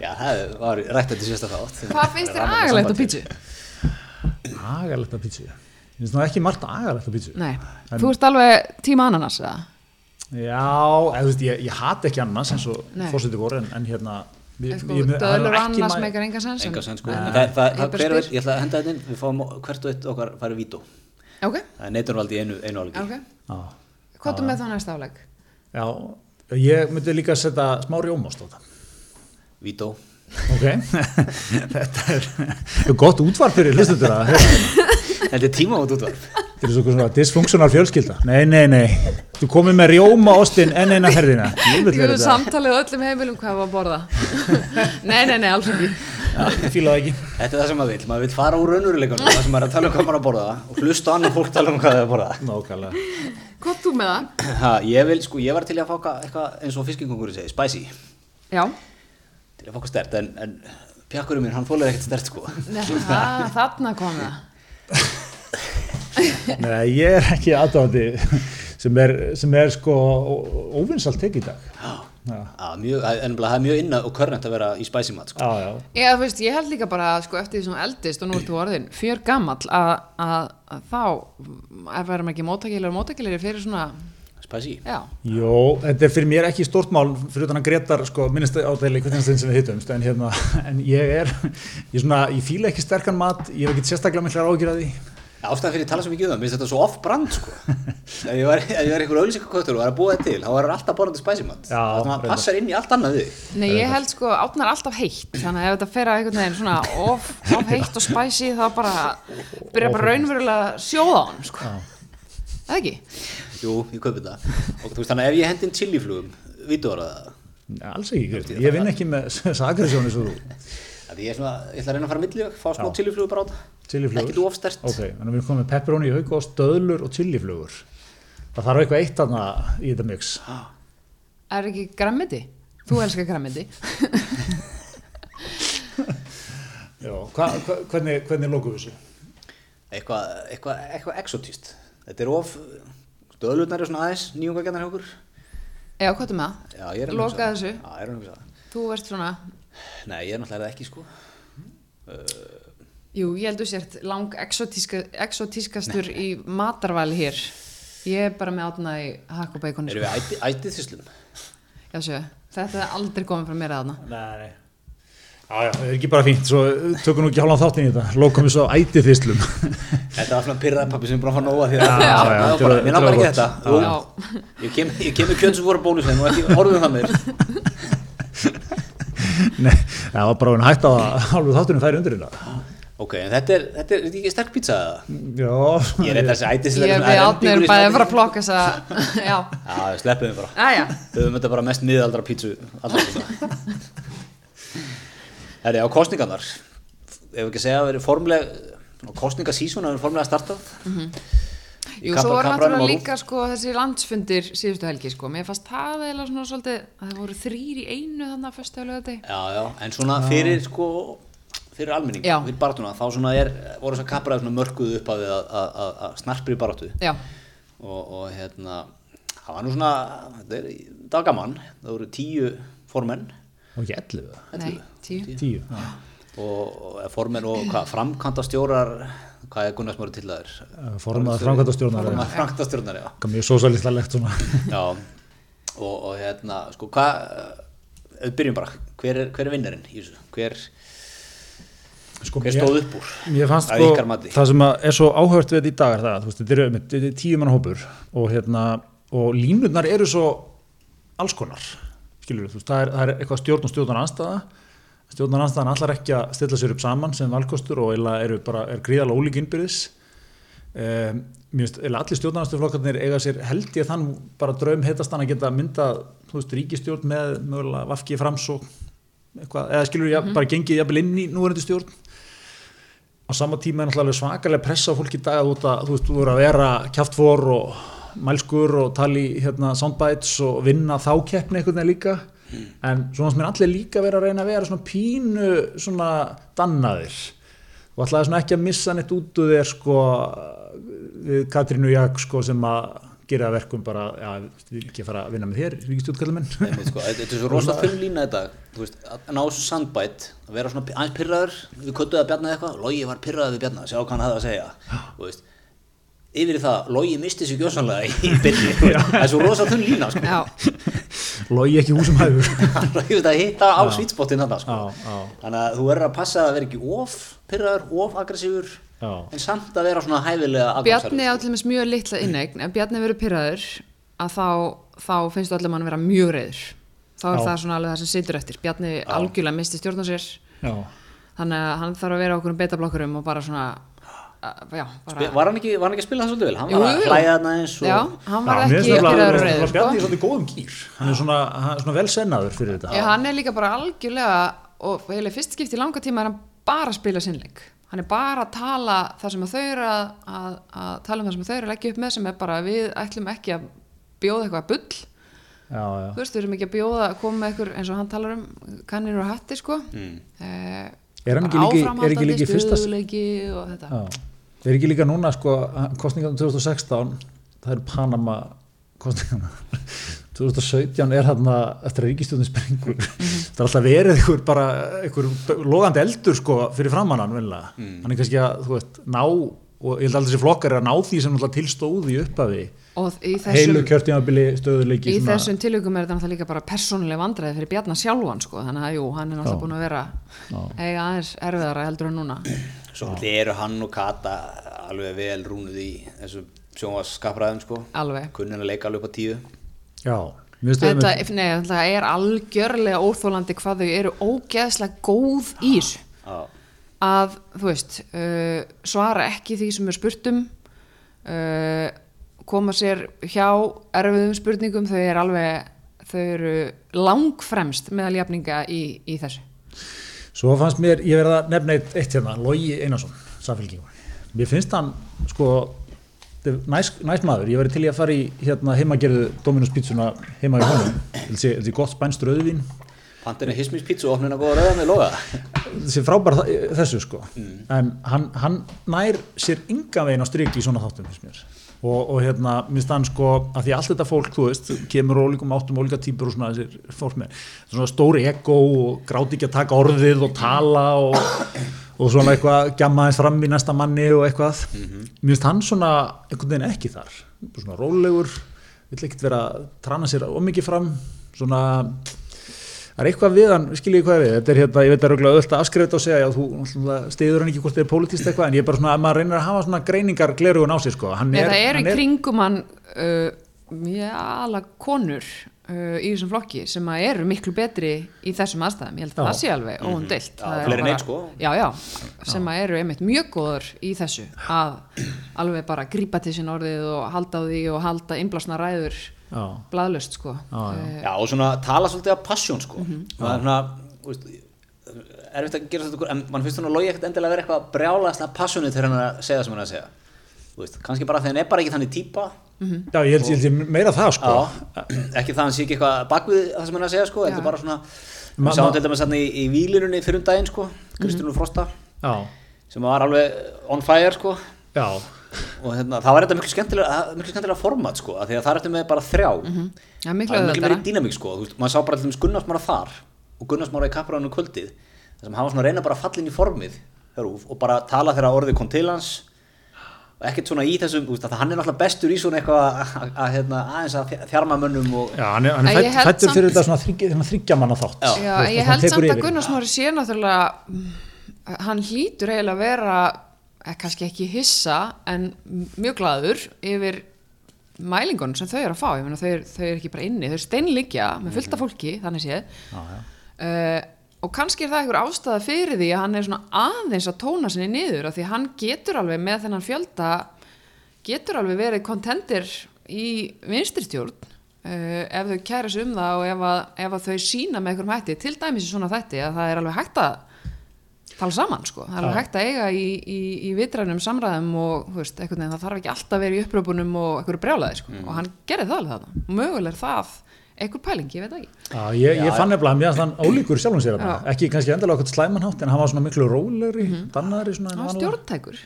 Já, það var rætt þetta sérsta þátt. Hvað finnst þér agalegt á sambandi. Agalegt pítsu? að pítsu? Ég finnst nú ekki margt agalegt að pítsu Nei, þú ert alveg tíma ananas, eða? Já, eða, þú veist, ég, ég hata ekki annars eins og Nei. fórseti voru en, en hérna Sko, það annars mæ- meikar enga sens. en- Enga sen sko en- En það, það, Ég það, er, ætla að henda þetta inn Við fáum hvert og eitt okkar farið vító Ok, Það er neitunvaldi í einu, einu álíki ok. Já, Hvað er með þá næsta áleg? já, ég myndi líka að setja smá rjómást á það Vító Ok, þetta er, er gott útvarp fyrir hlustundur að heyra þetta. Er tíma út útvarp Þetta er svona dysfunktional fjölskylda. Nei, nei, nei. Þú komið með rjóma ostin enn eina vera vil þetta. samtalið öllum heimilum hvað var að borða. nei, nei, nei, alls ekki. Já, Ég fíla það ekki. Þetta er það sem maður vil, maður vil fara úr raunveruleikunum það sem maður er að tala um hvað maður er að borða og hlusta á annar fólk tala um hvað það er að borða Nákvæmlega. Hvað ert þú með það? ha, Ég vil, sko, ég var til að fá eitthvað- eitthvað eins og fiskingungurinn segi, spicy Já. Til að eitthvað stert, en, en pjakkurinn minn, hann fólir ekkert stert, sko Nei, það, þarna kom það. Nei, ég er ekki aðdáðandi sem er, sem er sko óvinsalt tekið í dag. Já. Já, mjög, en það er mjög innað og körnent að vera í spicy mat, sko Já, já. Já, þú veist, ég held líka bara, sko, eftir því sem eldist og nú ert þú orðin fjör gamall að, þá er verðum ekki móttakilir og móttakilir fyrir svona, Spicy. Já, Jó, þetta er fyrir mér ekki stórt mál fyrir utan að Gretar, sko, minnist á þeirri hvernig sem við hittumst, en hérna en ég er, ég svona, ég fíla ekki sterkan mat ég hef ekki sérstaklega miklar ágjur að því. Ástæðan fyrir að tala svo mikið um það, mér finnst þetta svo off-brand, sko. Ef ég var, ef ég var einhver auðlýsingaköttur og var að búa þetta til, þá var hann alltaf borðandi spicy mat. Já, Það reyndar. passar inn í allt annað við. Nei, ég held sko, átnar alltaf heitt þannig að ef þetta fer að einhvern veginn svona of, of heitt og spæsi þá bara byrja bara raunverulega að sjóða á hann sko. Eða ekki? Jú, ég kaupi það Og þú veist, þannig að ef ég hendi inn chiliflugum, vítur það alls ekki, Kristi. ég vinn ekki með sagrisjóni svo þú ég, er svona, ég ætla að reyna að fara millið, fá smá chiliflugur bara á það Chiliflugur. Ekkert ofstert Ok, þannig að við erum komið með pepperoni, haukost, döðlur og chiliflugur. Það þarf eitthvað eitt þarna í þetta mix. Er ekki grammiti? Þú elskar grammiti Já, hva, hva, hvernig, hvernig lókum við þessu? Eitthvað eitthva, eitthva exotist Þetta er of Stöðlutnar er svona aðeins nýjungagennar hjá okkur Já, hvað er með það? Já, ég er hugsa Loka þessu. Já, ég er að hugsa það Þú ert svona, Nei, ég er náttúrulega ekki sko jú, ég held þú sért lang exotíska, exotískastur í matarvæli hér Ég er bara með átna í hakk og beikoni Erum sko. við ætið, þyslum? Já, sjö, þetta er aldrei komið frá mér að þarna Nei, nei. Já, já, það er ekki bara fínt, svo tökum nú ekki hálfan þáttinn í þetta. Lókum við svo ætið þyslum. Þetta var svona pyrraði pappi sem er búin að fá nóga því að já, það var bara, er- Mér langar ekki þetta. er Já, Ég kem, ég kem með kjönn sem voru bónusinn og ekki horfum það mér nei, það var bara að hætta að hálfu þáttunum færi undir þetta. Ok, en þetta er, þetta er, þetta er ekki sterk pizza eða? Já, Ég er eitthvað þessi ætið ég er við átni erum bæðið að fara að plokka þess að, já, Tíma Herri, á kostningarnar Ef ekki segja að verið formleg kostningasísun að verið formlega startað. Í Jú, kappa- svo var náttúrulega líka sko þessi landsfundir síðustu helgi sko, mér fannst það eða svona svolítið að það voru þrýr í einu þannig að fyrstu hefðu þetta Já, já, en svona fyrir sko fyrir almenning, Já. fyrir baráttuna þá svona er, voru þess að kapraði svona mörkuð upp að, að, að, að, að snarpri baráttu. Já, og, og hérna það var nú svona þetta, er, það var gaman, það voru tíu formenn og ekki 11 Nei, tíu. 10 já. og, og formenn og hvað, framkvæmda stjórar hvað er Gunnar Smári til það er Eh, formaður framkvæmdastjórnar er- formaður framkvæmdastjórnar, já. Eitthvað mjög sósalistalegt svona. Já, og, og hérna, sko, hvað, eh, við byrjum bara, hver er, hver er vinnarinn í þessu? Hver, sko, hver stóð upp úr? Mér fannst sko, það sem að er svo áhört við þetta í dag er það, þú veist, þetta eru einmitt- þetta er tíu manna hópur og hérna, og línurnar eru svo alls konar, skilur þú veist, það er, það er eitthvað stjórn og stjórnar anstæða, stjórnar anstæðan allar ekki að stilla sér upp saman sem valkostur og eða eru bara, er gríðalega ólík innbyrðis. Um, mér finnst, eða allir stjórnarnastuflokkarnir eiga sér held ég þann bara draum heitast hann að geta mynda, þú veist, ríkistjórn með mögulega vafki framsók eitthvað, eða skilur ég bara gengið jafnvel inn í núverandi stjórn. Á sama tíma er náttúrulega svakalega pressa fólk í dag að þú veist, þú voru að vera kjaftfor og mælskur og tali hérna soundbites og vinna þá keppni einhvern veginn líka. En svona sem er allir líka verið að reyna að vera svona pínu svona dannaðir. Og alltaf svona ekki að missa neitt út úr þér sko við Katrínu Jak sko sem að gera verkum bara, já, við vil ekki fara að vinna með þér, Einmitt, sko, þetta er svo rosa þunn lína þetta að ná þessu sandbætt að vera svona aðeins pyrraður við köttuðu að bjarna eitthvað Logi var pyrraður við bjarna, sjá hvað hann hafði að segja. Þú veist, yfir það Logi misti sér gjósanlega í byrni það er svo rosa þunn lína sko. Já, logi ekki húsum hæfur. Logi veit að hitta á svítspottin þarna sko. Já, já. þannig að þú verður að passa að vera ekki of pyrraður, of aggressífur Já. en samt að vera svona hæfilega Bjarni á afgangsarður, til dæmis mjög litla innegn ef Bjarni verður pyrraður að þá, þá finnst þú allir mann vera mjög reyður þá er Já. það svona alveg það sem situr eftir. Bjarni algjörlega misti stjórn á sér. Já, þannig að hann þarf að vera okkur um betablokkurum já, bara, var hann ekki, var hann ekki að spila það svolítið vel? hann Jú, var að jú. hlæja þarna eins og já, hann var ekki og mér reyður finnst Bjarni í sko. svolítið góðum gýr hann er svona, hann er svona vel sennaður fyrir þetta Já, hann er líka bara algjörlega og eiginlega fyrst skipti í langa tíma er hann bara að spila sinnleik hann er bara að tala það sem að þau eru að, að, að tala um það sem að þau eru að leggja upp með sem er bara að við ætlum ekki að bjóða eitthvað bull já, já. þú veist, við erum ekki að bjóða að koma með eitthvað eins og hann talar um kannir og hatti sko mm. Er hann ekki líka- er ekki líka í fyrsta- stöðuleiki og þetta Já. Er ekki líka núna sko kostningarna 2016 það eru Panama kostningarna 2017 er hann eftir að ríkistjóðin springur það er alltaf verið einhver bara einhver logandi eldur sko fyrir framannan velna, hann er kannski að þú veist ná og ég held að þessi flokkar er að ná því sem alltaf tilstóði í upphafi. Og í heilu þessum, kjörtímabili stöðuleiki í svona- þessum tilökum er þetta náttúrulega líka bara persónuleg vandræði fyrir Bjarnar sjálfan sko, þannig að jú, hann er náttúrulega Já. búin að vera eiga aðeins erfiðara heldur en núna svo eru hann og Kata alveg vel rúnuð í þessu sjónvaskapræðum sko. Alveg. Kunnin að leika alveg upp á tíu. Já, Þetta, nei, það er algjörlega óþólandi hvað þau eru ógeðslega góð í þessu. Já. að, þú veist, uh, svara ekki því sem er spurt um uh, koma sér hjá erfiðum spurningum, þau eru alveg þau eru langfremst meðal jafninga í, í þessu Svo fannst mér, ég verða að nefna eitt, eitt hérna, Logi Einarsson, samfélkingur. Mér finnst hann, sko, er næs, maður, ég verði til í að fara í hérna heimagerðu Dominus pítsuna heima í honum, þessi, þessi gott spænst rauðvín, Pantinu Hismis pítsu og opnuna góða rauða með loga þessi frábær þessu, sko. En hann, hann nær sér ynga veginn á strik í svona þáttum, finnst mér. Og, og hérna, minnst hann sko, að því allt þetta fólk, þú veist, kemur ólíkum áttum, ólíka típur og svona þessir fólk með, svona stóri ego og gráti ekki að taka orðið og tala og, og svona eitthvað gjamma eins fram í næsta manni og eitthvað. Mér finnst hann svona einhvern veginn ekki þar. Svona rólegur, vill ekkert vera að trana sér ómikið fram svona það er eitthvað við hann, skiljið hvað við. Þetta er hérna, ég veit að röglega öll að afskrifa og segja já, þú stiður hann ekki hvort þið er pólitíst eitthvað en ég er bara svona, að maður reynir að hafa svona greiningar glerugun á sig sko, hann Nei, er, það eru hann í kringum hann uh, mjög ala konur uh, í þessum flokki sem að eru miklu betri í þessum aðstæðum, ég held að Já. það sé alveg Það er fleiri en bara- einn, sko. já, já, sem að eru einmitt mjög góður í þessu að alveg bara grípa til sín orðið og halda á blaðlust sko. Já, já. Eh, Já, og svona tala svolítið af passion sko. Það er svona, veist erfitt að gera þetta, en mann finnst svona logi ekkert endilega að vera eitthvað brjálaðslega passionið þegar hann er að segja það sem hann að segja. Veist, kannski bara þegar hann er bara ekki þannig típa. Já, ég held, ég meira það sko. Já, ekki það að hann sé ekki eitthvað bakvið það sem hann að segja sko, þetta er bara svona við sáum til dæmis hann í, í vílinunni fyrir um daginn sko, Kristján Frosta já, sem var alveg on fire sko. Já, og hérna, það var þetta miklu skemmtilega, miklu skemmtilega format sko, af því að það er þetta með bara þrjá Já, miklu það er miklu meiri dýnamík sko, þú veist, maður sá bara til þess Gunnarsmára þar og Gunnarsmára í kappræðinu kvöldið þar sem hann var svona að reyna bara að falla inn í formið RÚV, og bara tala þegar orðið kom til hans og ekkert svona í þessum veist, að hann er náttúrulega bestur í svona eitthvað að, að, að, hérna, aðeins að þjarma mönnum og Já, hann er, er fættur samt- fyrir þetta svona þryggja, manna þátt Já. Ég held samt að yfir. Gunnar Smári sé náttúrulega mm, hann hlýtur eiginlega að vera kannski ekki hissa en mjög glaður yfir mælingunum sem þau eru að fá. Ég meina þau, eru- þau eru ekki bara inni, þau eru steinliggja með fullta fólki, þannig séð. Já. uh, og kannski er það einhver ástæða fyrir því að hann er svona aðeins að tóna sinni niður af því hann getur alveg með þennan fjölda getur alveg verið kontendir í vinstristjórn uh, ef þau kæra sig um það og ef að, ef að þau sína með einhverjum hætti. Til dæmis í svona þætti að það er alveg hægt að tala saman sko, það er alveg Já. hægt að eiga í, í, í vitrænum samræðum og veist, það þarf ekki alltaf að vera í uppröpunum og einhverju brjálaði sko, og hann gerði það alveg þarna, og mögulega er það einhver pæling, ég veit það ekki. Já, ég, ég fann nefnilega að mér að hann ólíkur sjálfum sér þarna. Já. ekki kannski endilega okkur slæmanhátt en hann var svona miklu rólegri, mm -hmm. dannari svona en hann var. stjórntækur.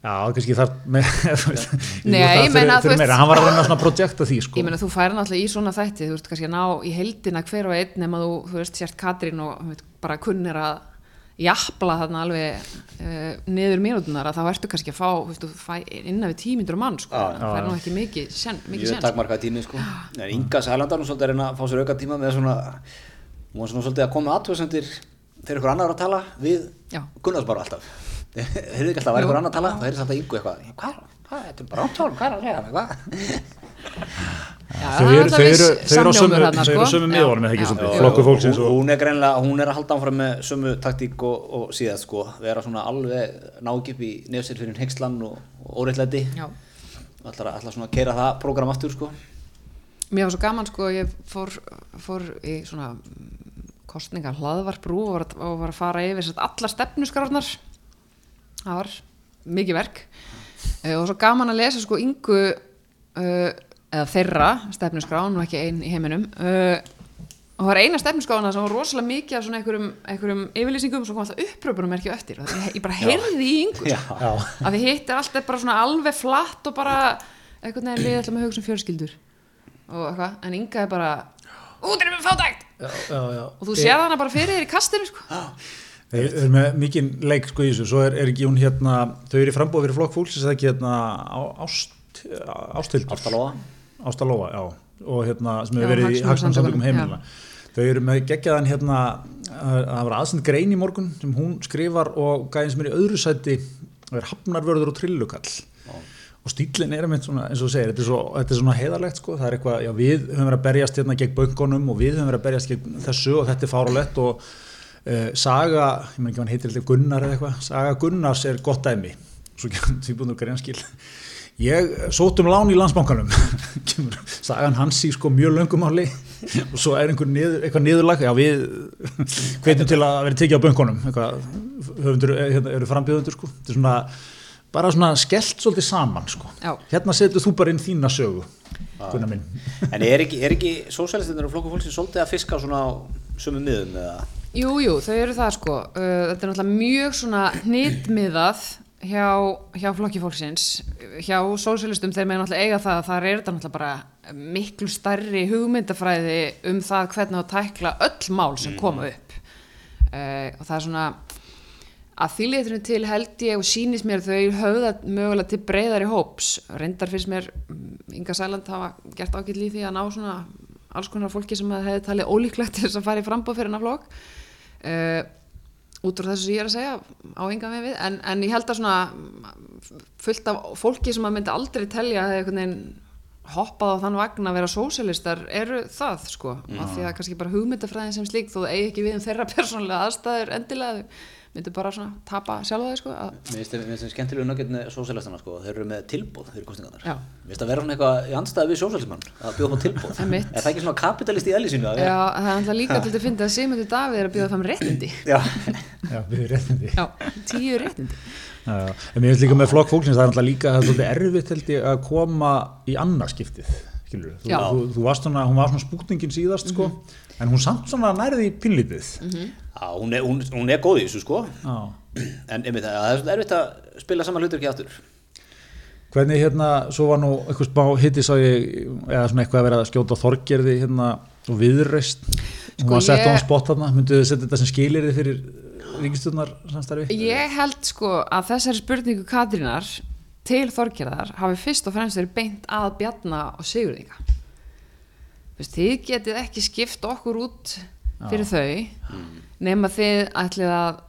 Já, kannski þar með Nei, það ég meina, fyrir veist- meira, hann var að reyna svona projekta því sko. Ég meina þú færi náttúrulega í svona þætti þú veist kannski að ná í heildina hver og einn nema þú, þú veist, sért Katrín og veit, bara kunnir að jafla þarna alveg uh, niður mínútunar að þá ertu kannski að fá veist, fæ innan við tímyndur mann sko, Já, það færi nú ekki mikið sen, mikið mjög sen takmarkaði tími sko. en Inga Sælandar hún svolítið að reyna að fá sér auka tíma með svona hún var svona svolítið að koma aðtöðsendir þegar ykkur annar að tala við Já. Gunnars bara alltaf. Heyrðu ekki alltaf að vera ykkur annar að tala þá heyrðist alltaf Ingu eitthvað hvað, hvað, þetta er bara áttálum, hvað er að Já, þau það er eru, á sömu, sko. miðunum eða ekki flokku fólksins hún, og hún er greinlega, hún er að halda áfram með sömu taktík og, og síðast sko. Vera svona alveg nákip í nefsir fyrir hengslan og, og óreittlæti Já. allar, allar svona að keira það program aftur sko. Mér var svo gaman sko, ég fór, fór í svona kostninga hlaðvarprú og var, og var að fara yfir allar stefnusgráðnar það var mikið verk. Uh, og svo gaman að lesa sko yngu uh, eða þeirra stefnusgráðan og ekki einn í heiminum uh, og það var eina stefnusgráðana sem var rosalega mikið af svona einhverjum, einhverjum yfirlýsingum sem kom alltaf uppröpunum ekki eftir og ég, ég bara heyrði í yngu Já. sko. Já. að því hitt er alltaf bara svona alveg flatt og bara einhvern veginn við ætlum að hugsa um fjölskyldur og eitthvað, en Inga er bara útrið með fátækt Já, já, já. og þú sér hana bara fyrir þér í kastinu sko. Þeir eru með mikinn leik sko í þessu, svo er, er ekki hún hérna, þau eru í frambúið fyrir flokk fólksins eða ekki hérna á- ást, ástildur. Ástalóa já, og hérna sem hefur verið í hagsmannsamtökum heimilina. Þau eru með geggjaðan hérna, að- það var aðsend grein í morgun sem hún skrifar og gæðin sem er í öðru sæti er hafnarvörður og trillukall. Og stílinn er einmitt svona, eins og þú segir, þetta er, svo, þetta er svona heiðarlegt sko, það er eitthvað, já við höfum verið að berjast hérna gegn böngunum og við höfum verið að berjast gegn þessu og þetta er fáralegt og uh, Saga, ég menn ekki hann heitir eitthvað Gunnar eða eitthvað, Saga Gunnars er gott dæmi, svo kemur tíbundur greinskil. Ég sótt um lán í landsbankanum, kemur Sagan hans í sko mjög löngumáli og svo er einhver niður, eitthvað niðurlag, já við hvetjum til að vera tekið á bönkunum, eitthvað, höfundur, eh, hérna, eru frambjöðundur sko, þetta er svona bara svona skellt svolítið saman sko. Já. Hérna setur þú bara inn þína sögu, Gunnar minn. En er ekki, er ekki sósælistinir og flokku fólksins svolítið að fiska svona á sömu miðum eða? Jú, jú, þau eru það sko. Uh, þetta er náttúrulega mjög svona hnitmiðað hjá, hjá flokki fólksins hjá sósíalistum þeir með náttúrulega eiga það að það er þetta bara miklu stærri hugmyndafræði um það hvernig að tækla öll mál sem koma upp. Uh, og það er svona að þýliðinu til held ég og sýnist mér þau höfða mögulega til breyðari hóps. Reyndar finnst mér mm, Inga Sæland hafa gert ágætt líf því að ná svona alls konar fólki sem hefði talið ólíklegt þess að fara í frambóð fyrir hennar flokk. Uh, út frá þessu sem ég er að segja á enga með við en, en ég held að svona fullt af fólki sem að myndi aldrei telja að einhvern veginn hoppað á þann vagn að vera sósialistar eru það sko. Af því að kannski bara hugmyndafræðin sem slík þó það eigi ekki við um þeirra persónulega aðstæður endilega myndu bara svona tapa sjálfa þau sko að, Mér finnst skemmtilegu nöggjöld með sósælistana sko, þeir eru með tilbúð fyrir kostningarnar. Já. Mér finnst það vera svona eitthvað í andstæði við sósælismann, að bjóða upp á tilbúð. Einmitt. Er það ekki svona kapitalist í eðli sínu? já, það er alltaf líka til að finna að Sigmundur Davíð er að bjóða fram réttindi Já. Já, erum réttindi. já, tíu réttindi Já, já. en mér finnst líka með flokk fólksins það er alltaf líka það er erfitt held ég að koma í annarskiptið þú, þú, þú varst svona, hún var svona spútningin síðast sko, en hún samt svona nærði í pinnlítið Já, hún er, hún, hún er góð í þessu sko. já, En einmitt, það er svolítið erfitt að spila saman hlutur ekki aftur. Hvernig hérna, svo var nú eitthvað spá hitti sá ég, eða svona eitthvað að vera að skjóta á þorgerði hérna og viðreist hún Sko, var sett á ég- hann spott þarna, mynduðu þið setja þetta sem skilirði fyrir ríkistjórnar samstarfi? Ég held sko að þessari spurningu Katrínar til Þorgerðar hafi fyrst og fremst verið beint að Bjarna og Sigurðinga Vist, Þið getið ekki skipt okkur út fyrir þau nema þið ætlið að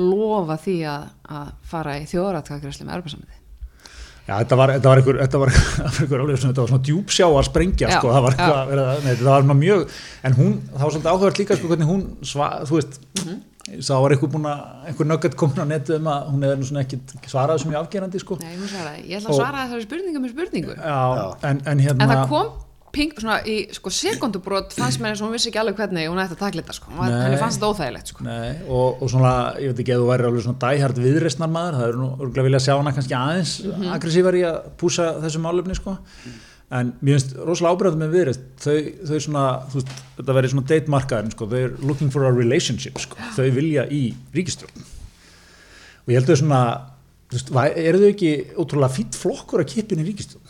lofa því að, að fara í þjóðratkakræslu með Europasamöndi Já, þetta var, þetta var einhver, þetta var, það einhver alveg svona, þetta var svona djúpsjá að sprengja, Já, sko, það var já. eitthvað, nei, þetta var svona mjög, en hún, það var svolítið áhugavert líka, sko, hvernig hún, sva, þú veist, Mhm. sá var eitthvað búin að, einhver nöggat komin á netið um að hún hefði nú svona ekki svarað þessum mjög afgerandi, sko. Nei, hún svaraði, ég ætla að Og- svara þessari spurningu með spurningu. Já, en, en hérna, En það kom ping svona í sko sekundubrót fannst mér eins og hún vissi ekki alveg hvernig hún ætti að takla þetta sko, henni fannst þetta óþægilegt sko. Nei, og, og svona, ég veit ekki að þú væri alveg svona dæhært viðreistnar maður, það er nú örgulega vilja sjá hana kannski aðeins mm Mhm. í að púsa þessu málefni sko. en mér finnst rosalega ábyrðað með viðreist þau, þau svona, þú veist, þetta verið svona date markaðin, sko, þau er looking for a relationship sko, þau vilja í ríkistjórn og ég held þau svona þú veist, eru þau ekki ótrúlega fýtt flokkur að kipin í ríkistjórn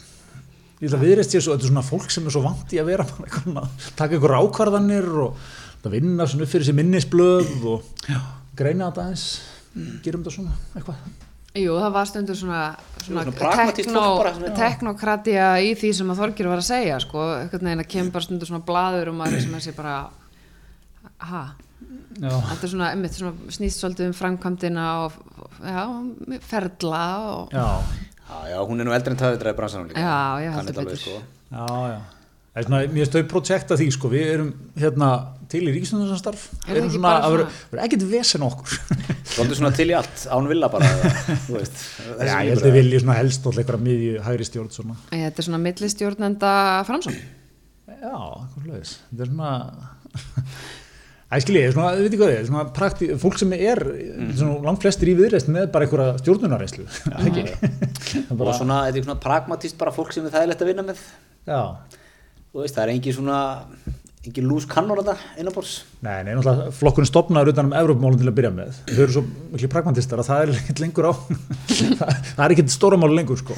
ég held að viðreist sé svo, þetta er svona fólk sem er svo vant í að vera bara eitthvað, svona, taka ykkur ákvarðanir og það vinna svona upp fyrir sér minnisblöð og já, greina þetta aðeins. Gerum þetta svona eitthvað. Jú, það var stundur svona, svona, Svona pragmatískt fólk bara sem er- teknokratía í því sem að Þorgir var að segja sko, einhvern veginn að kemur bara stundur svona blaður og maður sem er sér bara ha, þetta er svona, einmitt, svona snýst svolítið um framkvæmdina og já, ferla og já, Já, já, hún er nú eldri en töðudræði bransanum líka Já, ég Kann heldur betur. sko. já, já. Það er svona, mér stöðu projekta því sko, við erum hérna til í ríkistundarstarf Er það erum svona, bara að vera, svona- vera ekkert vesen okkur Svolítið svona til í allt, án vilja bara eða, þú veist, já, ég held að vilji svona helst og eitthvað miðju hægri stjórn svona þetta er svona millistjórnenda framsókn Já, eitthvað hlutis. Þetta er svona Æskili, svona, við veitum hvað þið svona prakti, fólk sem er svona langt flestir í viðreist með bara einhverja stjórnunarreyslu, Og svona, þetta er svona pragmatist bara fólk sem er þægilegt að vinna með. Já, Þú veist, það er engin svona engin lús kannor þetta innanbors nei, nei, náttúrulega flokkurinn stopnaður utan um Evrópmálun til að byrja með. Þau eru svo miklu pragmatistar að það er ekkert lengur á, það, er ekkert stóramál lengur, sko.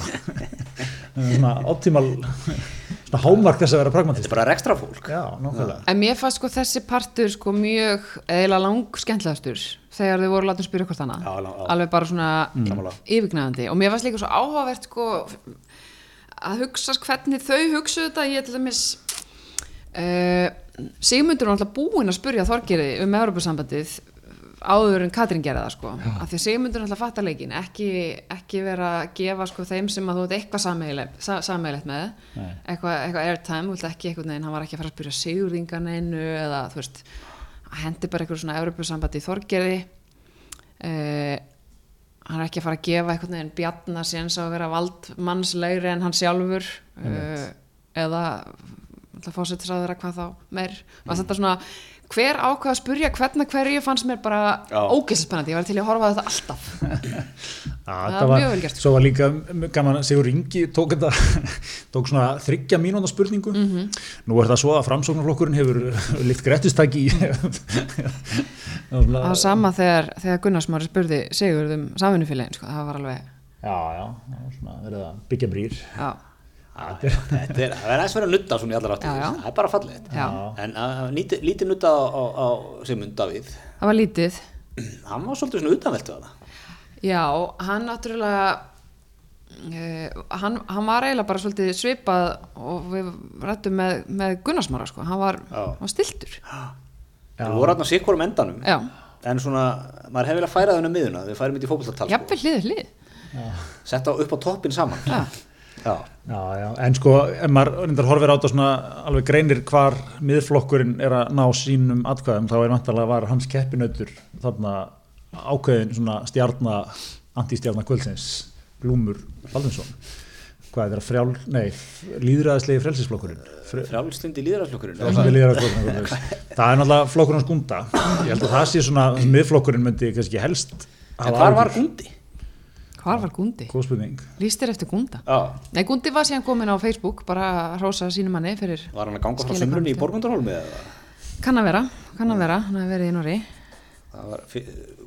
Svona optimal, svona hámark þess að vera Þetta pragmatist. er bara rekstra fólk Já, nákvæmlega. En mér fannst sko þessi partur sko mjög eða lang skemmtilegastur þegar þau voru látum spyrja hvort annað Já, já, alveg bara svona Sammála. yfirgnæðandi og mér fannst líka svo áhugavert sko að hugsa hvernig þau hugsuðu þetta ég til dæmis uh, Sigmundur var alltaf búinn að spyrja Þorgeri um Evropasambandið áður en Katrín gerði það sko. Af því að Sigmundur er alltaf fattar leikin ekki, ekki vera að gefa sko þeim sem að þú ert eitthvað sameiginlegt sa, með. Eitthvað, eitthvað airtime, þú vilt ekki eitthvað neginn hann var ekki að fara að spyrja sigurðingan einu eða þú veist, hendi bara eitthvað svona Evropasambandi í Þorgerði uh, hann er ekki að fara að gefa eitthvað neginn bjarnar séns á að vera valdmannslegri en hann sjálfur uh, eða fósittisraður að hvað þá meir og þetta svona hver ákvað að spurja hvernig hverju fannst mér bara Já. ógeðsspennandi, ég var til að horfa á þetta alltaf Það var mjög vel gert, sko. Svo var líka gaman að Sigur Ingi tók þetta, tók svona þryggja mínúna spurningu. Mhm. Nú er það svo að framsóknarflokkurinn hefur líkt grettistæki í... það var sama þegar, þegar Gunnarsmári spurði Sigurð um samvinnufélagin sko, það var alveg Já, já, það var svona verið að byggja brýr. já, Þetta er- Þetta er, það er aðeins verið að nutta svona í allar áttir. Það er bara fallið. En lítið, lítið nutta á, á, á Sigmund Davíð. Það var lítið. Hann var svolítið svona utanveltu að það Já, hann náttúrulega uh, hann, hann var eiginlega bara svolítið svipað og við rættum með, með Gunnarsmára sko, hann var, var stiltur Það voru hann á sikkurum endanum. Já, En svona, maður hefði viljað færa um miðuna Við færum þetta í fótboltatal jafnvel hlið hlið. Sett á upp á toppin saman. Já, Já, Já, já, en sko, ef maður reyndar horfir á þetta svona alveg greinir hvar miðflokkurinn er að ná sínum atkvæðum, þá er vantarlega var hans keppinautur þarna ákveðin svona stjarna, antistjarna kvöldsins, Glúmur Baldinsson. Hvað er það, frjál, nei, líðræðislegi frelsisflokkurinn. Fre, frjálsindi líðræðisflokkurinn. það er náttúrulega flokkurinn hans gunda. Ég held að það sé svona, miðflokkurinn myndi kannski helst En hvar var Gundi? Hvar var Gundi? Góð spurning. Lýstir eftir Gunda? Já, Nei, Gundi var síðan komin á Facebook bara hrósa sínum manni fyrir var hann að ganga frá sumrunni í Borgundarholmi eða? kann að vera, kann að vera, hann hefði verið í Nóri Það var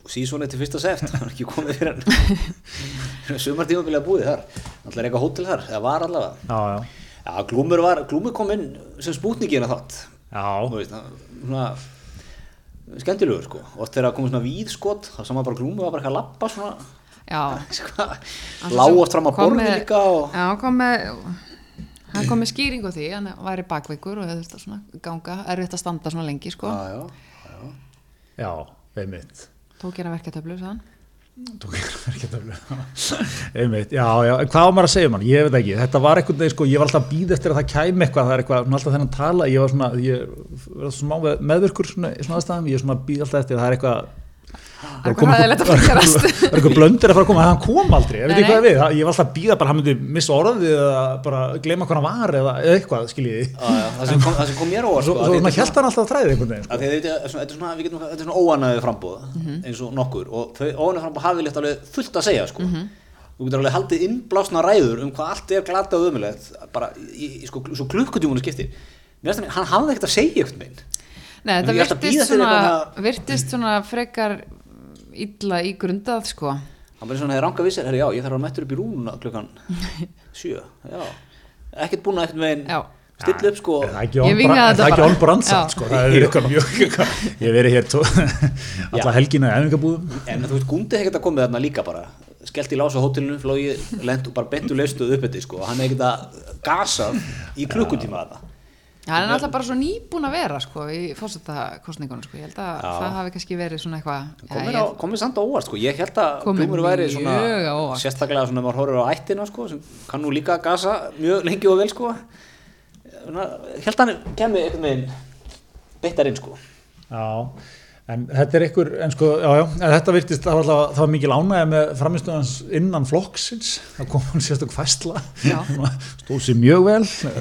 sísónið til fyrsta seft, hann var ekki komið fyrir hann. Sumartímabilið að búið þar. Alltaf er eitthvað hótel þar, eða var allavega? Já, já, Já, Glúmur var, Glúmur kom inn sem spútningina þátt. Já, Þú veist, það- svona skemmtilegur sko, og þegar það komið svona víðskot þá maður bara Glúmur var bara eitthvað að lappa svona. Hann lág svo oft fram á kom borði með- líka og Já, kom með hann kom með skýring á því, hann væri bakveikur og þetta svona ganga, erfitt að standa svona lengi sko, já, já, já, einmitt. Tók hérna verketöflu sann. tók ekki að einmitt, já, já, en hvað var maður að segja mann, ég veit ekki, þetta var einhvern veginn sko, ég var alltaf að býða eftir að það kæmi eitthvað, það er eitthvað, alltaf þennan tala, ég var svona, ég var svona smá meðvirkur svona, svona aðstæðum, ég er svona að býða alltaf eftir, eitthvað Það er eitthvað hræðilegt að fara að gerast. Það er eitthvað blöndir að fara að koma, hann kom aldrei, ég veit ekki hvað er við, það- ég var alltaf að býða bara, hann myndi missa orðið eða bara gleyma hvað hann var eða eða eitthvað, skiljið þið. já, já, það, sem kom, það sem kom mér á óvart Svo, sko, að þetta er held hann alltaf að træði einhvern veginn. að að þetta er svona, þetta er svona, við getum, þetta er svona óanæðu frambúð Mhm. eins og nokkur og þau óanæðu frambúð hafi líkt alveg fullt að segja sko. Mhm. þú getur alveg haldið innblásna ræður um hvað allt er glata og ömulegt bara í, í sko, svo klukkutímunu skiptir mér finnst hann, hann hafði ekkert að segja minn Nei, þetta virtist svona, eitthvað virtist svona frekar illa í grundað sko. hann bara svona hefði ranga vissir, herri já, ég þarf að mættur upp í rúnuna klukkan sjö, já ekkert búin að ekkert megin Já. stilla upp sko Er Það er ekki Ég on vingaði þetta það er ekki bara. Já. samt, sko, það er eitthvað mjög, ég hef verið hér tó, alla helgina í æfingabúðum. en þú veist, Gundi hefði ekkert að komið þarna líka bara skellt í lása hótelinu, flói lent og bara bentu leistuð upp þetta sko, hann hefði ekkert að gasa í klukkutíma þarna Hann er alltaf bara svo nýbúin að vera sko, í fórsetakostningunum sko. ég held að Já. það hafi kannski verið svona eitthvað Já, komið, ég- á, komið samt á óvart sko. ég held að Glúmur væri svona sérstaklega svona maður horfir á ættina sko, sem kann nú líka að gasa mjög lengi og vel sko. Svona, held að hann kemur einhvern veginn beittar inn sko. Já, en þetta er einhver, en sko, já, já, en þetta virtist, það var alltaf, það var mikil ánægja með framistöðans innan flokksins, það kom hann sérstök fæsla, Já. stóð sér mjög vel,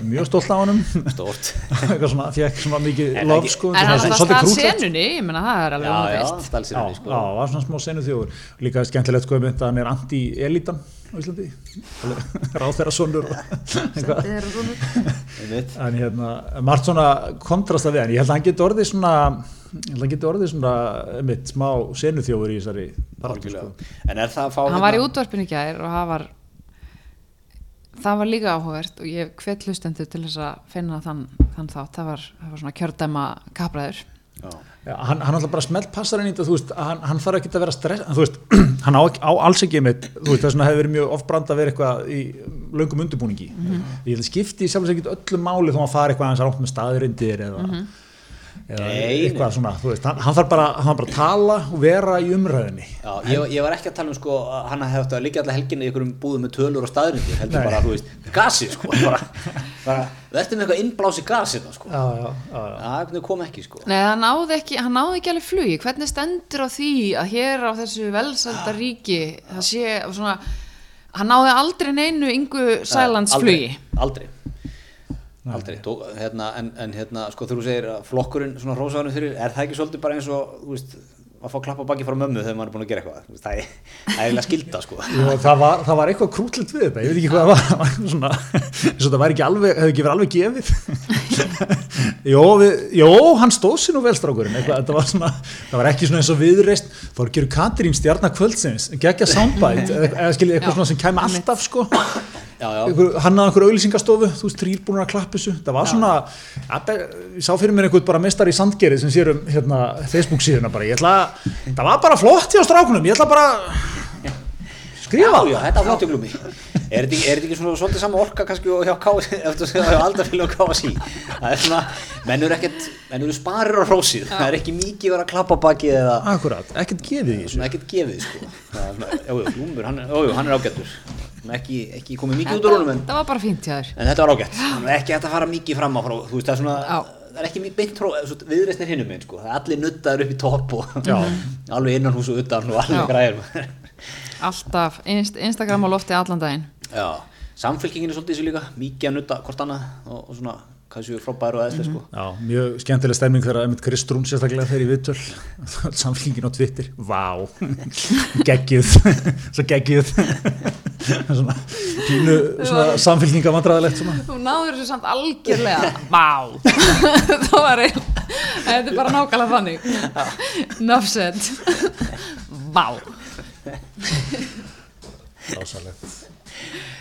mjög stolt á honum, stórt eitthvað svona, fekk svona mikið En lof, sko, En svolítið stað krútlegt. senunni, ég menna það er alveg já, já, umveist stalsir Já, henni já, sko. það var svona smá senu þjóður, líka skemmtilegt sko að hann er anti-elitan á Íslandi, ráð þeirra. Einmitt. en hérna, margt svona kontrasta við hann, ég held að hann geti orðið svona að hann geti orðið svona mitt smá senuþjófur í þessari sko. en er það að fá Hann var í hérna- útvarpinu í gær og það var það var líka áhugavert og ég hvet hlustendur til þess að finna þann, þann þátt, það var, það var svona kjördæma kapraður Já. Já, hann, hann alltaf bara smelt passar inn í þetta þú veist, hann, hann þarf ekki að vera stress þú veist, hann á, á alls ekki þú veist, þess vegna hefur verið mjög ofbrand að vera eitthvað í löngum undirbúningi. Ég held að skipti sjálfs ekki öllu máli þó hann fari eitthvað hans rátt með staðurindir eða, eða Nei, eitthvað svona þú veist, hann, hann þarf bara, hann bara að tala og vera í umræðinni Já, ég, ég var ekki að tala um sko að hann hefði átt að liggja alla helginni í einhverjum búðum með tölur og staðrindir heldur Nei. bara, þú veist, gasi sko bara, bara verður með eitthvað innblási gasi sko. já, já, já, já. það kom ekki sko. Nei, hann náði ekki, hann náði ekki alveg flugi. Hvernig stendur á því að hér á þessu velsælda ríki það sé svona hann náði aldrei neinu yngu Sælands flugi? aldrei, aldrei, aldrei. Tó, hérna, en, en hérna, sko þú segir að flokkurinn svona rósaðanum fyrir, er það ekki svolítið bara eins og, þú veist, að fá klappa baki frá mömmu þegar maður er búin að gera eitthvað, Þú veist, það er, það er eiginlega skilda sko. Jú, það, var, það var eitthvað krútlitt við þetta, ég veit ekki hvað það var, það svona, eins og það væri ekki alveg, hefði ekki verið alveg gefið. jó, við, jó, hann stóð sér nú vel strákurinn, eitthvað, þetta var svona, það var ekki svona eins og viðreist, þá gerur Katrín stjarnar kvöldsins, geggja soundbite, eða, skiljið eitthvað Já, svona sem kæmi alltaf, sko, hann að einhver auðlýsingastofu, þú veist, þrýr búin að klappa þessu, það var svona, ja, ég sá fyrir mér einhvern bara mestar í sandgerið sem sér um, hérna, Facebook síðuna bara, ég ætla, að- það var bara flott hjá strákunum, ég ætla bara, já, skrifa? Já, þetta flottu glúmi er þetta ekki, er þetta ekki svona svolítið sama orka kannski og hjá KSI, eftir að hjá Aldarfélag og KSI það er svona, menn eru ekkert menn eru sparir á rósið, það er ekki mikið verið að klappa á bakið eða Akkurat, ekkert gefið svona ekkert gefið sko. Það er svona, jú, jú, Glúmur, hann, hann er ágættur ekki, ekki komið mikið út úr honum en, það var bara fínt hjá þér. En þetta var ágætt. Hann er ekki að fara mikið fram á frá þú veist það er svona, Já. það er ekki mikið beint tró, viðreistnir hinnum einn sko, það er allir nuttaður upp í topp og Já. alveg innan hús og utan og allir Já. græðir alltaf, Inst Instagram á lofti allan daginn. Já, samfélkingin er svolítið þessu líka, mikið að nutta hvort annað og, og svona, hvað séu frábæður og eðslega sko. Já, mjög skemmtileg stemming þegar Emmett Kristrún sérstaklega þegar í viðtöl. Samfélgin á Twitter. Vá, geggjuð. Svo geggjuð. Svona, pínu svona samfélginga vandræðilegt svona. Þú náður þessu samt algjörlega. Vá. Það var einn þetta er bara nákvæmlega þannig. Said. Vá rosalegt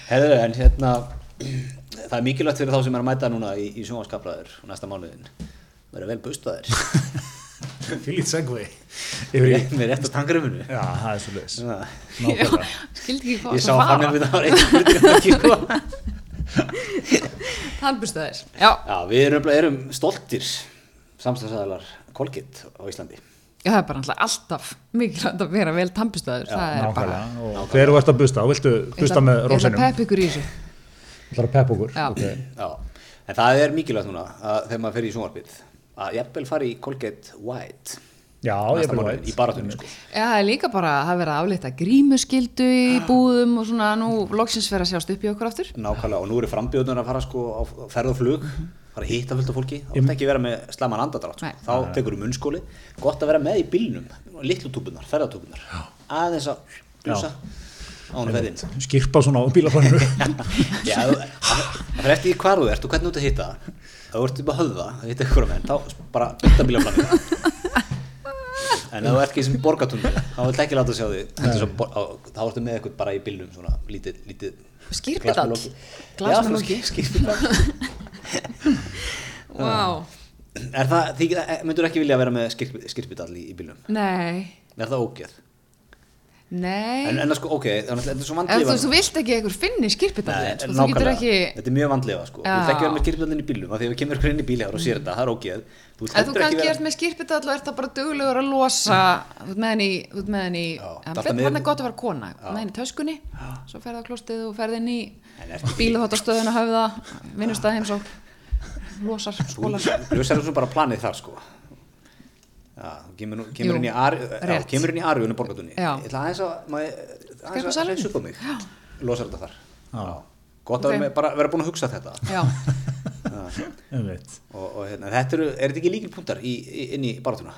Herðu, en hérna það er mikilvægt fyrir þá sem er að mæta núna í, í sjónvaskapræður næsta mánuðin vera vel bustaðir yfir í með rétt á tangrumunu Já, það er svo Nákvæmlega. Skildi ekki hvað ég sá hann er við það var sko Tannbustæðir, já, Já, við erum, erum stoltir samstæðsæðalar Colgate á Íslandi já, það er bara alltaf alltaf mikilvægt að vera vel er bara Nákvæmlega. Og þegar þú ert að busta, þá viltu Ég busta ætla- með Ég ætla að rósinum? peppa ykkur í þessu. Það er að peppa okkur Já. ok. Já, en það er mikilvægt núna að þegar maður fer í sjónvarpið að jafnvel fari í Colgate White. Já, ég er mánuðin, bara í baratunni sko. Já, það er líka bara að það verið að aflita grímuskyldu í búðum og svona nú loksins verið að sjást upp í okkur aftur. Nákvæmlega, og nú eru frambjöðunar að fara að hitta fullt af fólki. Þá þetta ekki vera með slæman andadrátt sko. Nei. þá tekur um munnskóli, gott að vera með í bílnum litlu túbunar, ferðatúbunar aðeins að blusa á hún ferðin Skirpa svona á þú- það það fer eftir hvar þú ert og hvernig þú ert að hitta það. Þú ert upp að höfða, að hitta ykkur á menn þá bara bytta bílaflanninu en þú ert ekki sem borgatúnni þá vilt ekki láta sjá þig. Þetta er svo bo- á- þá ertu með eitthvað bara í bílnum svona lítið, lítið Vá, Er það, myndur ekki vilja vera með skirp, skirpidall í, í bílnum? nei, Er það ógeð? Nei En, en sko, ok, þannig að þetta er svo Ef þú, vandlifað þú vilt ekki einhver finni sko, þú getur ekki Þetta er mjög vandlifað sko Þú ekki vera með skirpidallin í Því að við kemur inn í bíli og sér þetta, það er ógeð Þú Ef þú kannski ert með skýrpitall og ert það bara duglegur að losa þú ert með henni í, þú ert með henni en hann er gott að vera kona með henni í töskunni, svo ferð á klostið og ferð inn í En bílaþóttastöðun að höfða vinnustæð heims og losar, skólar Ljósar er svo bara planið þar sko þú kemur, inn í Ariðunni borgatunni. Ég ætla aðeins að, maður, aðeins að upp á mig. Losar þetta þar. Gott að vera, með, bara vera búin að hugsa þetta. Og, og hérna, þetta eru, er þetta ekki líkil punktar inn í baratuna?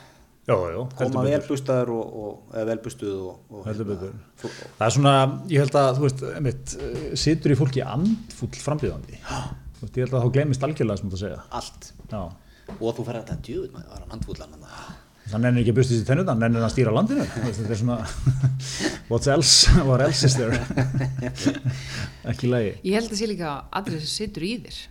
Koma heldur vel betur. bustaður og, og eða vel bustuð og, og Heldur betur. þú- Það er svona, ég held að, þú veist, einmitt, situr í fólki andfull veist, ég held að þá glemist algjörlega sem þú segja. allt. Já. og þú fer að þetta djöð maður var hann handfúllan hann Það nennir ekki að busta sér tennut, hann nennir að stýra landinu. Þetta er svona, what's else, what else is there? ekki í lagi. ég held að sé líka aðrið sem situr í þér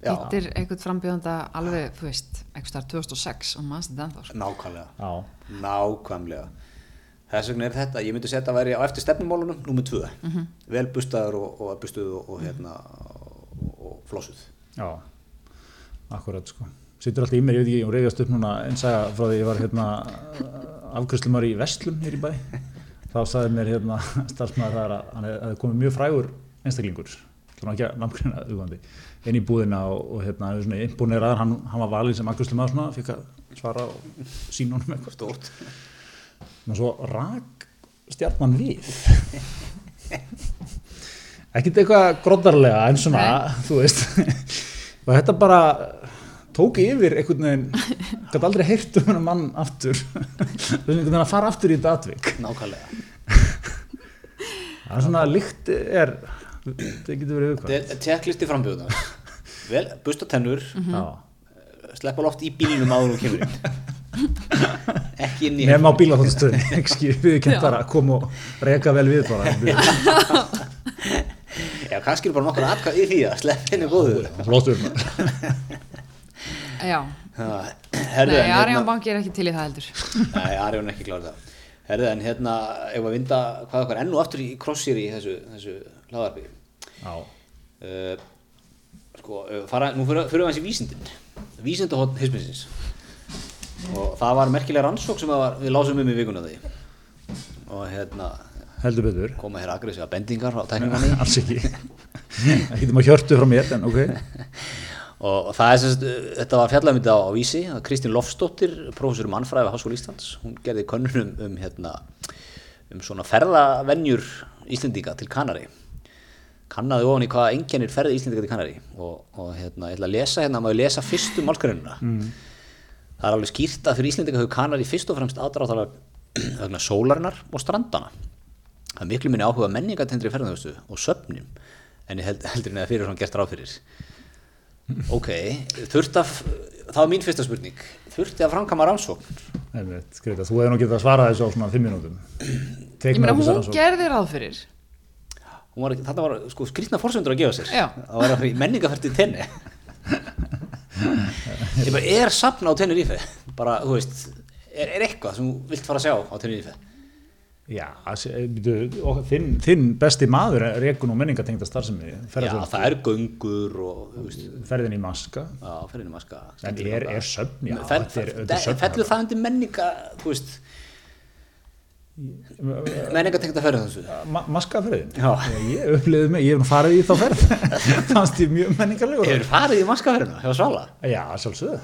Já. Hittir einhvern frambjóðanda alveg, þú veist, eitthvað starf 2006 og maður þetta ennþá sko. nákvæmlega Já, nákvæmlega þess vegna er þetta, ég myndi setja að væri á eftir stefnumálunum nummer tvö, vel bustaður og, og bustuð og, og hérna og, og flossuð já, akkurat, sko. Situr alltaf í mér, ég veit ekki, ég reyðast upp núna eins að frá því ég var hérna afgjörslumar í Vestlum hér í bæ. Þá sagði mér hérna starfsmæður það að hann hefði komið mjög frægur einstaklingur, svona ekki að namngrina auðvandi, inn í búðina og, og hérna, hefði svona imponeraður, hann, hann var valinn sem afgjörslumaður svona, fikk að svara og sína honum eitthvað. stórt og svo rak stjarnan við ekkert eitthvað grótarlega en svona, þú veist og þetta bara tók yfir einhvern veginn gæti aldrei heyrt um hennar mann aftur. Þess einhvern veginn að fara aftur í þetta atvik. Nákvæmlega. Það er svona líkt er það getur verið þetta auðvitað er tjekklisti frambjóðuna vel, busta tennur Já. sleppa loft í bílnum áður og kemur inn. Ekki inn í nema á bílaþóttastöðin ekki við kent bara að koma og reka vel við bara. Já, kannski er bara nokkur atkvæð í því að sleppa henni góðu. Flottur Já, herðu, nei, en hérna- Arjón Banki er ekki til í það heldur. Nei, Arjón er ekki klár það. Herðu, en hérna, ef að vinda hvað okkar enn og aftur í crossir í þessu, þessu hlaðarpi Já. uh, sko, uh, fara, nú fyrir, við hans í vísindin. Vísindahotn hisminsins og það var merkilega rannsók sem að var, við lásum um í vikuna því. Og hérna heldur betur. Koma hér aggressíva bendingar á tækningarni alls ekki. Ekki um að hjörtu frá mér en ok og, það er sem sagt, uh, þetta var fjallamindi á, á vísi að Kristín Lofsdóttir, prófessor um mannfræði við Háskóla Íslands, hún gerði könnunum um hérna, um svona ferðavenjur Íslendinga til Kanari. Kannaði ofan í hvaða engjarnir ferði Íslendinga til Kanari. Og, og hérna, ég ætla að lesa hérna, maður lesa fyrstu málsgreinuna mm. það er alveg skýrt að fyrir Íslendinga hefur Kanari fyrst og fremst aðdráttalega vegna sólarinnar og strandana það er miklu minni áhuga menningatendri ferðarþjónustu og söfnum en ég held, heldur en að fyrir svona gert ráð fyrir ok, þurft að það var mín fyrsta spurning. Þurfti að framkama rannsókn? Einmitt, Greta, þú hefði nú getað að svara þessu á svona fimm mínútum. Ég meina, hún gerði ráð fyrir. Hún var, ekki- þetta var sko skrýtna fórsöndur að gefa sér. Já. að vera fyrir menningaferð til tenni ég bara, er safn á Tenerife? Bara, þú veist er, er eitthvað sem þú vilt fara að sjá á Tenerife Já, eh, þinn, þinn besti maður er reikun og menningatengda starfsemi já, það er göngur og ferðin í maska. Já, ferðinu maska. En er, er söfn, já, þetta er, er söfn fellur það undir menninga þú veist? Menningatengda ferð þessu Ma maskaferðin Já. ég upplifði mig, ég hef farið í þá ferð. Fannst ég mjög menningarlegur. Hefur farið í maskaferðina hjá Svala? Já, sjálfsögðu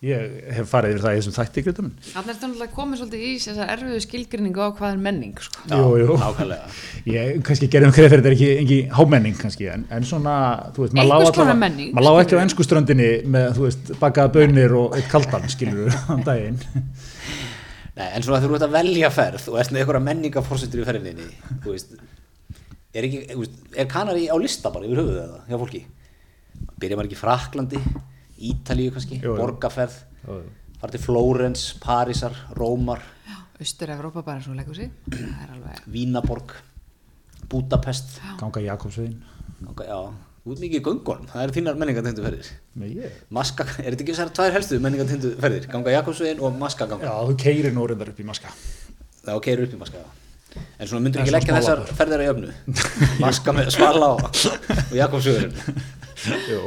ég hef farið yfir það í þessum þætti minn. Þannig er þetta komið svolítið í þessa erfiðu skilgrinningu á hvað er menning sko. Já, Jú, jú. nákvæmlega ég kannski gerðum kreið fyrir þetta er ekki, ekki hámenning kannski, en, en svona þú veist, maður lá Einhvers konar menning, maður lá ekki á skilurðu. ennsku ströndinni með, þú veist, bakaða bönir og eitt kaldan, skilur á daginn Nei, en svona þú ert að velja ferð og ert með einhverja menningaforsendur í ferðinni þú veist er, ekki, þú veist, er kanari á lista bara yfir höfuð eða hjá fólki byrja maður ekki í Fraklandi Ítalíu kannski, Jú, jú. borgarferð fara til Flórens, Parísar, Rómar. Austur-Evrópa bara svo leikur sig. Það er alveg Vínaborg Budapest ganga Jakobsvegin okay, já, ert mikið í göngunum það eru þínar menningatendu ferðir Nei, ég Maska, er þetta ekki þessar tvær helstu menningatendu ferðir ganga Jakobsvegin og Maska ganga Já, þú keirir nú reyndar upp í maska. Og keirur upp í Maska já. en svona myndur En ekki leggja þessar ferðir að jöfnu? Maska með svala og, og Jakobsvegin Jú,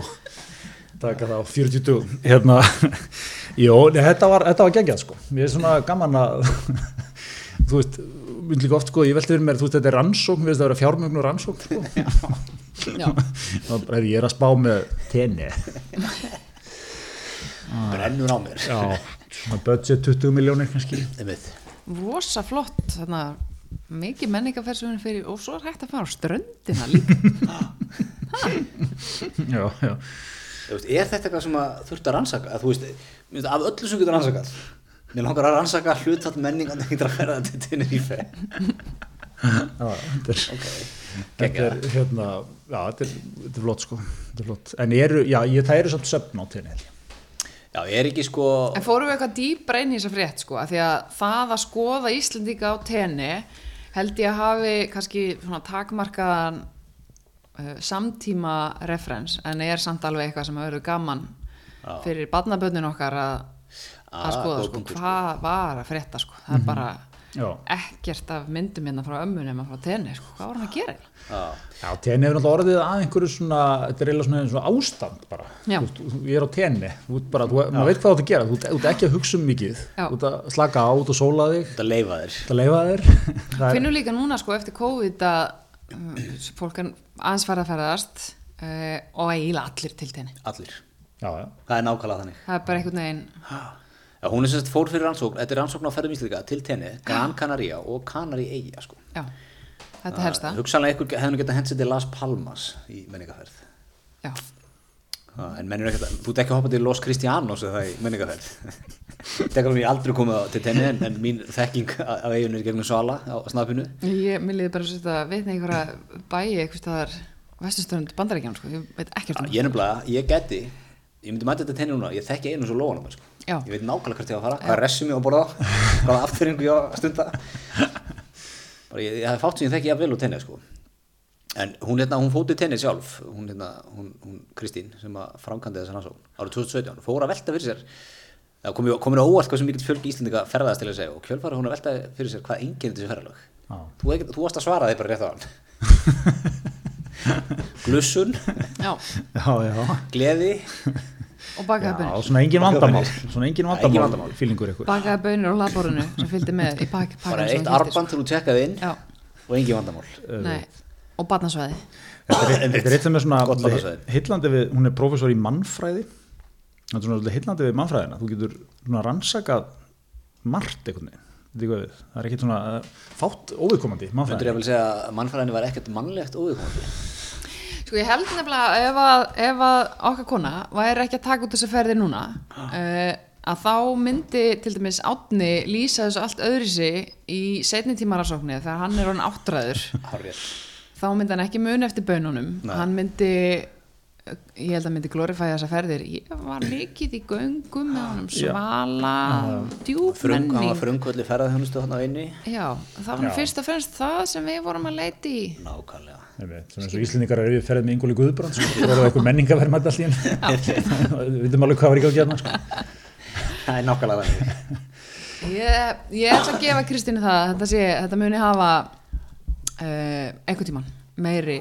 taka það á 40 dugum Hérna, nei, þetta var, þetta var geggjað sko. Mér er svona gaman að Þú veist, mynd líka oft sko Ég velti fyrir mér, þú veist, þetta er rannsókn Við veist, það vera fjármögnu rannsókn sko. Já, Ég er að spá með tenni. Brennur á mér. Já, svona budget 20 miljónir kannski. Rosa flott þarna, mikið menningaferðsum fyrir og svo er hægt að fara á ströndina líka. Já, já veist, er þetta eitthvað sem að þurft að rannsaka að, þú veist, af öllu sem getur rannsakað mér langar að rannsaka hlutall menningan þegar að ferða til Tenerife Já, þetta er, þetta er hérna, já, þetta er, þetta er flott sko, þetta er flott. En eru, já, ég, það eru samt söfn á tenni. held ég. já, er ekki sko En fórum við eitthvað dýbra inn í þessa frétt sko, af því að það að skoða Íslandíka á tenni held ég að hafi kannski svona takmarkaðan uh, samtíma referens en er samt alveg eitthvað sem hefur verið gaman Já. fyrir barnaböndin okkar að, að skoða sko, sko. hvað var að frétta sko, það er bara Já, ekkert af myndum hérna frá ömmu nema frá tenni, sko, hvað var hann að gera? já, já, tenni hefur náttúrulega orðið að einhverju svona, þetta er eiginlega svona, svona ástand bara. Þú, þú- ég er á tenni, þú ert þú, veit hvað þú ert að gera, þú ert- þú ert ekki að hugsa um mikið, Já. þú ert að slaka át og sóla þig, þetta leifa þér þetta leifa þér. Það finnum líka núna sko eftir COVID að fólk er aðeins farið að ferðast uh, og eiginlega allir til tenni allir, Já, já, það er nákvæmlega þannig. Það er bara einhvern veginn já, hún er sagt fór fyrir rannsókn, þetta er rannsókn á ferðum íslika til Tenni, Gran Canaria og Canary Eyja sko. já, þetta helst það hugsanlega einhver hefði nú getað hent sér til Las Palmas í menningaferð já, en mennur ekkert að, þú ert ekki að hoppa til Los Cristianos eða það í menningaferð þetta er ég aldrei komið á- til tenni en, en mín þekking af eiginni er gegnum Svala á snapinu. Ég milliði bara svo þetta vitna einhverja bæi eitthvað staðar vestustönd bandaríkján sko, ég veit ekkert um ég er nefnilega, ég geti ég myndi mæta þetta tenni núna, ég þekki einu svo lóðan sko. Já. ég veit nákvæmlega hvert ég á að fara hvað resum ég á að borða á, hvaða afturringu ég á að stunda. Bara ég, ég en hún, hérna, hún fótið tenni sjálf. Hún, hérna, hún, hún Kristín sem að framkandi þessar rannsókn árið 2017, fór að velta fyrir sér það komið komi óvart hvað sem mikill fjölgi Íslendinga ferðast til að segja og kjölfara hún að velta fyrir sér hvað enginn þessi ferðalög. Já. þú, þú varst að svara þig bara rétt á hann glussun. Já, já, já. og gleði Já, bakaða bönir svona engin vandamál, svona engin vandamál, vandamál. fílingur ykkur. bakaða bönir á laborinu sem fylgdi með í pak, bara eitt arband til þú tjekkaði inn já, og engin vandamál. Nei, og barnasvæði. Þetta er, þetta er eitt sem er svona hillandi við, hún er prófessor í mannfræði. Þetta er svona hillandi við mannfræðina. Þú getur svona rannsakað margt einhvern veginn, er það er ekkert svona uh, fátt óviðkomandi myndur mannfræði ég að vel segja að mannfræðinni var ekkert mannlegt óviðkomandi? Sko ég held nefnilega ef að, ef að okkar kona væri ekki að taka út þessi ferði núna uh, að þá myndi til dæmis átni lýsa þessu allt öðri sig í setni tímarasóknir þegar hann er hann áttræður. Hárrétt. Þá myndi hann ekki mun eftir bönunum. Nei. hann myndi ég held að myndi glorifæja þessa ferðir. Ég var mikið í göngum með honum svala, Frung, hann var frungvöldi ferðarþjónustu hann á einni. Já, það var nú Já. fyrst og fremst það sem við vorum að leita í. Nákvæmlega. Íslendingar eru við ferðið með Ingóli Guðbrand sko. það var eitthvað menningaverðmætt henn við veitum alveg hvað var í gátt hérna sko. það er nákvæmlega ég, ég ætla að gefa Kristínu það að þetta, sé, þetta muni hafa einhvern tíman meiri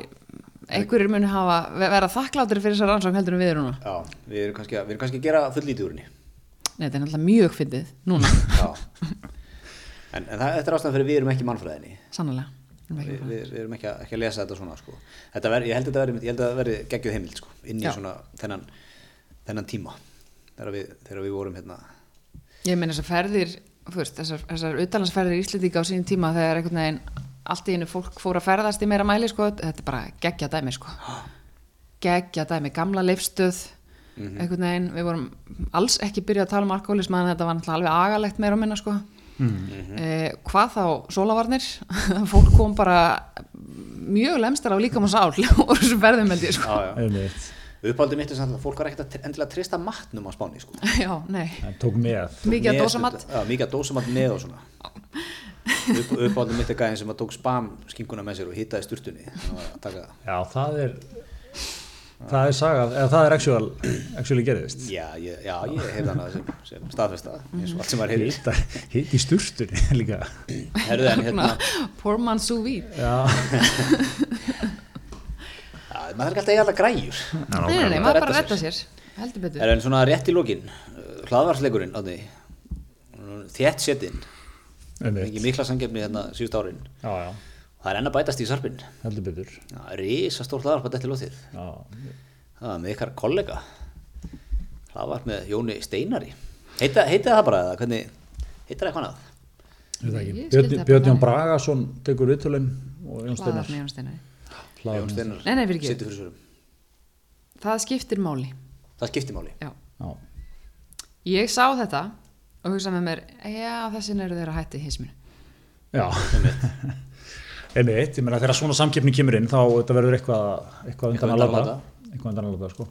einhverjir muni hafa vera þakkláttir fyrir þessar rannsókn heldur en við erum núna. Já, við erum kannski við erum kannski að gera full lítið úr henni. Nei, þetta er náttúrulega mjög fyndið núna, en, en það, þetta er ástæðan fyrir við erum ekki mannfræðinni. Sannlega við, við, við erum ekki að, ekki að lesa þetta svona sko. þetta ver, ég held að þetta verði, geggjuð heimild sko, inn í Já. svona þennan, þennan tíma. Þegar við, þegar við vorum hérna. Ég meina þessar ferðir, veist, þessar, þessar utalansferðir í Íslendinga á sínum tíma þegar einhvern veginn allt í einu fólk fór að ferðast í meira mæli, sko, þetta er bara geggja dæmi, sko. Geggja dæmi, gamla leifstöð, einhvern veginn, við vorum alls ekki byrjað að tala um alkoholism en þetta var náttúrulega alveg agalegt meira og minna, sko. Eh, hvað þá sólavarnir, fólk kom bara mjög lemstar á líkam og sál úr þessum ferðum held ég, sko. já, já. Uppáldið mitt er samt að fólk var ekkert að endilega trista matnum á Spáni sko. Já, nei, Það tók með. Mikið að dósa mat. já, mikið að dósa mat með og svona. Upp, uppáldið mitt er gæðin sem að tók spam skinguna með sér og hittaði sturtunni. Það var að taka Já, það er það er sagað, eða það er actual actually gerðist. Já, ég, já, ég hef þannig sem, sem staðfesta eins og allt sem var hefði hitt, hitt í sturtunni líka. Herðu en hérna Poor man sous vide. Já, maður er ekki alltaf í alla græjur. Nei, nei, maður bara retta sér. heldur betur. Er en svona rétt í lokin hlaðvarsleikurinn átni þétt setin einmitt. ekki mikla sangefni hérna síðust árin. Já, já, það er enn að bætast í sarpinn heldur betur. Já, risa stór hlaðvarp að þetta lótið Já, það var með ykkar kollega. Hlaðvarp með Jóni Steinari. Heita, heita það bara eða það eitthvað annað? Björn, Jón. Bragason tekur viðtölinn og Jón Steinar. Hlaðvarp með Jón Steinar. Nei, nei, fyrirgefðu. situr fyrir svörum. Það skiptir máli. það skiptir máli. Já. Já, Ég sá þetta og hugsaði með mér, já, þessin eru þeirra hætti hisminu. já. einmitt, ég meina þegar svona samkeppni kemur inn þá þetta verður eitthvað eitthvað undan Eitthvað að undan að láta. eitthvað undan að láta sko.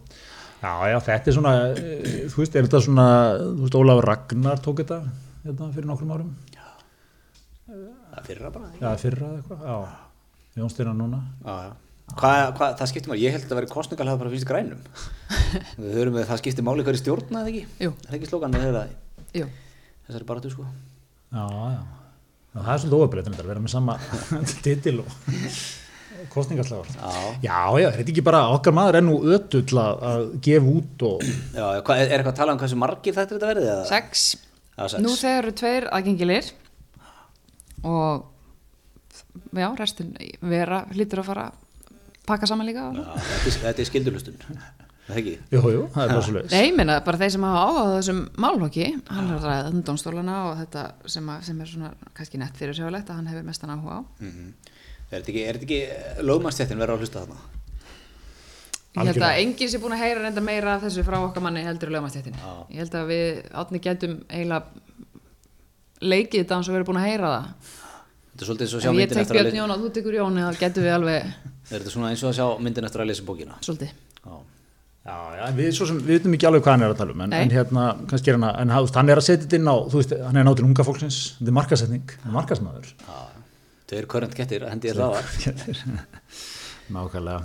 Já, já, þetta er svona, eh, þú veist, er þetta svona, þú veist, Ólafur Ragnar tók þetta hérna, fyrir nokkrum árum, það er fyrra bara já, fyrra eða eitthvað, já, Jón Steinar núna, já, já. Hvað, hvað, það skiptir máli, ég held að það veri kostningalega bara finnst grænum við höfum við það skiptir máli hverju stjórna eða ekki Jú. er það ekki slókan með þeirra Jú, þessari baratu sko já, það er svolítið óöfbreytin þetta, vera með sama titil og kostningaslagur. já, Já, já, er þetta ekki bara, okkar maður er nú ötull að, að gefa út og, já, hvað, er, er eitthvað að tala um hversu margir þetta þetta verði eða? sex. Já, sex. Nú þegar eru tveir aðgengilir og já, restin vera hlýtur að fara að pakka saman líka. Já, þetta, er, er skildurlustun það ekki jú, jú, það er leiðis. Nei, ég meina bara þeir sem hafa áhuga á þessum málhóki, hann er að ræða um dómstólana og þetta sem, að, sem er svona kannski nett fyrir sjáulegt að hann hefur mestan áhuga á. mm er þetta ekki, er ekki lögmannstjættin verður að hlusta þarna Ég held að enginn sé búin að heyra reynda meira af þessu frá okkar manni heldur í lögmannstjættinni. Já. Ég held að við átni getum eiginlega leikið þetta eins og verið búin að heyra það. Þetta er svolítið eins og að sjá Ef ég myndin tek eftir að Björn lesa Jón og þú tekur Jóni þá getum við alveg er þetta svona eins og að sjá myndin eftir að lesa bókina svolítið. já, Já, já, en við, svo sem, við veitum ekki alveg hvað hann er að tala um, en, en hérna, kannski er hann að, en hann, er að setja þetta inn á, þú veist, hann er náttúrulega unga fólksins, þetta er markasetning, hann er markasmaður. já, tveir körrent kettir hendi ég hlaðvar Nákvæmlega.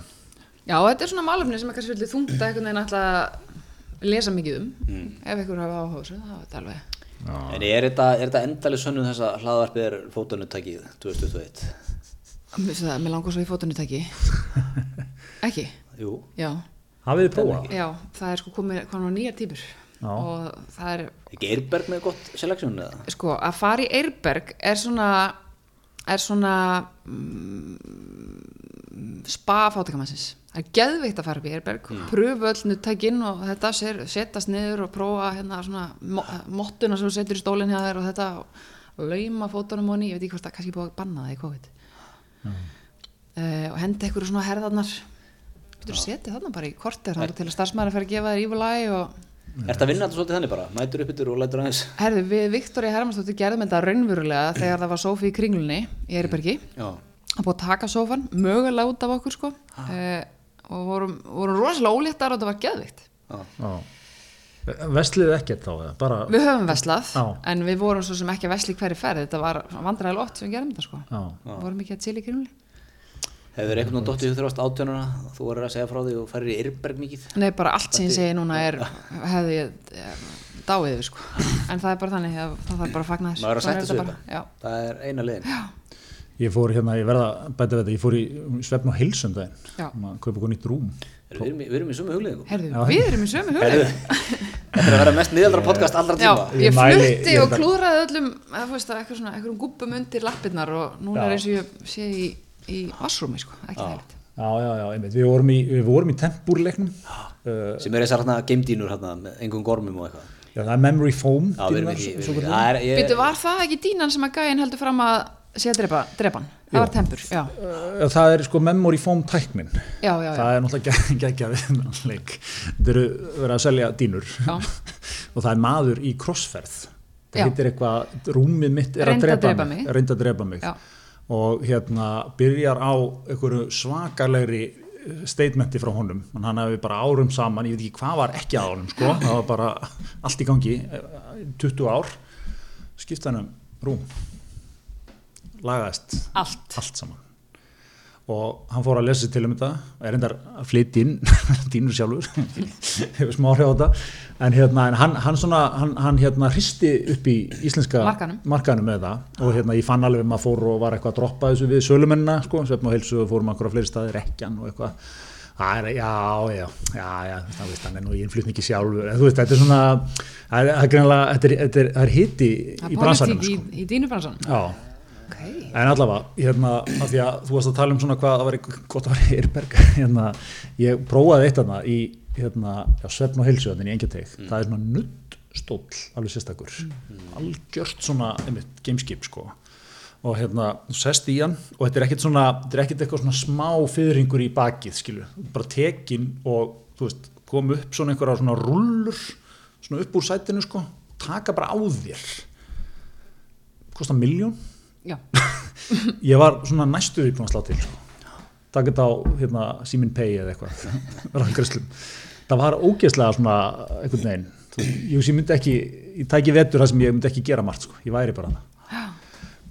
Já, þetta er svona málefni sem er kannski svolítið þungt að einhvern veginn ætla að lesa mikið um. Ef ykkur hafa áhuga er en er þetta, er þetta endalið sönnum þess að hlaðvarpið er fótunuttakið 2021 Mér finnst það, mér langar svo í fótunutæki. Ekki? jú, Já. Hafið þið prófað? Já, það er sko komið komin á nýjar típur. Já. Og það er, ekki Eirberg með gott seleksjón eða sko, að fara í Eirberg er svona, er svona mm, spa fátakamannsins. Það er geðveikt að fara upp í Eirberg, mm. pröfu öll nuttækin og þetta, sér, setast niður og prófa hérna svona mo mottuna sem setur í stólinn hjá þér og þetta og lauma fótunum honi, ég veit ekki hvort það er kannski búið að banna það í COVID. Uh, og henda ykkur svona herðarnar, þú setja þarna bara í korter þar til að starfsmæður fara að gefa þér ívulæ og Ertu að vinna þetta svolítið þannig bara? Mætur upp yfir og lætur aðeins? Herðu, við Viktoria Hermansdóttir gerðum þetta raunverulega þegar það var sófi í kringlunni í Eiribergi Já. Að búið að taka sófan, mögulega út af okkur sko. Uh, og vorum, vorum rosalega óléttar og þetta var geðvikt Já. Já. Vestlið ekkert þá eða? Bara, við höfum veslað Já. en við vorum svo sem ekki í hverju ferð. Þetta var vandræðilega ótt sem við gerum þetta sko. Já. við vorum ekki að til í kringle Hefur einhvern veginn dottið þú þrjást átjönuna þú voru að segja frá því og færir í Yrberg mikið? Nei bara allt sem ég segi núna er hefði ég eh, dáið við sko. En það er bara þannig að það þarf bara að fagna þessu að Já. Ég fór hérna, ég verða að bæta við þetta, ég fór í svefn og heilsundaginn, Já. maður kaupa okkur nýtt rúm. Við erum í- við erum í sumu hugleðingum Herðu, Já. við erum í sömu Heyrðu, hugleik þetta er að vera mest miðaldra podcast allra Já, tíma ég Ég flutti og að- klúðraði öllum eða veist að eitthvað svona, eitthvað gubbum undir lappirnar og núna Já. er eins og ég sé í, í vassrúmi sko, ekki það Já, já, já, einmitt, við vorum í, við vorum í tempúrleiknum, uh, sem er þessar hérna geimdínur hérna með engum gormum og eitthvað já, það er memory foam. Já, við erum ekki, við erum ekki Býtu, var það ekki dínan sem að gæinn heldur fram að sé að drepa, drepa hann? Það var tempur, já, það er sko memory foam tæknin. já, já, já. Það er náttúrulega geggja við þennan leik. Þetta eru verið að selja dýnur Já. og það er maður í crossferð. Það Já. heitir eitthvað, rúmið mitt er Reyndi að drepa, mig. mig. Að drepa mig. Já. Og hérna byrjar á einhverju svakalegri statementi frá honum hann hefði bara árum saman, ég veit ekki hvað var ekki að honum sko, það var bara allt í gangi eh, 20 ár skipta hann um rúm lagaðist Allt. allt saman og hann fór að lesa til um þetta er reyndar að flytja inn dýnur sjálfur hefur smá hrjá þetta en, hérna, en hann, hann, svona, hann, hann hérna hristi upp í íslenska Markaðnum. markaðnum með það og hérna ég fann alveg að maður fór og var eitthvað að droppa þessu við sölumennina sko, svefn og heilsu og fórum akkur á fleiri staði rekjan og eitthvað Það er, já, já, já, já, það veist, hann er nú í innflutningi sjálfur, en þú veist, þetta er svona, það er, er er, Það í bransanum, pólitík í, sko. í dýnubransanum. Já, Ok. En allavega, hérna, af því að þú varst að tala um svona hvað það var gott að vera í Eirberg, hérna, ég prófaði eitt þarna í, hérna, svefn og heilsu þannig í engjarteg, það er svona nuttstóll, alveg sérstakur, algjört svona, einmitt, gameskip, sko, og hérna, þú sest í hann og þetta er ekkert svona, þetta er ekkert eitthvað svona smá fyrringur í bakið, skilu, bara tekin og, þú veist, kom upp svona einhverja svona rullur, svona upp úr sætinu, sko, taka bara á þér, kosta miljón ég var svona næstu því búin að slá til sko. taka þetta á hérna, Simin Pay eða eitthvað það var ógeðslega svona einhvern veginn ég, myndi ekki, ég tæki vetur það sem ég myndi ekki gera margt sko. ég væri bara það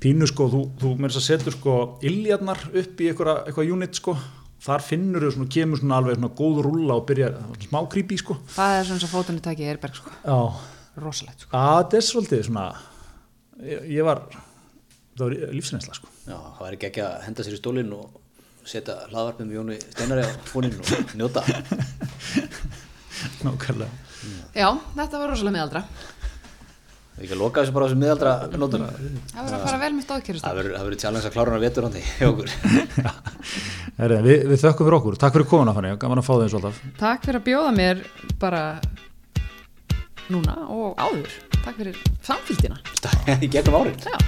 pínu sko, þú, þú með þess að setur sko iljarnar upp í eitthvað, eitthvað unit sko, þar finnur þau svona, kemur svona alveg svona góð rúlla og byrja smá creepy sko það er svona svo fótunni takið Eirberg sko. já, Rosalegt sko. að þetta er svolítið svona ég, ég var það var lífsreynsla sko Já, það væri ekki að henda sér í stólinn og setja hlaðvarpið með Jóni Steinari á fóninn og njóta nákvæmlega Já, þetta var rosalega miðaldra. Við ekki að loka þessu bara á þessu miðaldra nótuna Það verður að fara vel með stóðkjörust. Það verður það verður challenge að klára hana okkur Herri, við, við þökkum fyrir okkur, takk fyrir komuna fannig, gaman að fá þeim svolítið Takk fyrir að bjóða mér bara núna og áður. Takk fyrir samfélgina. Í gegnum árið Já.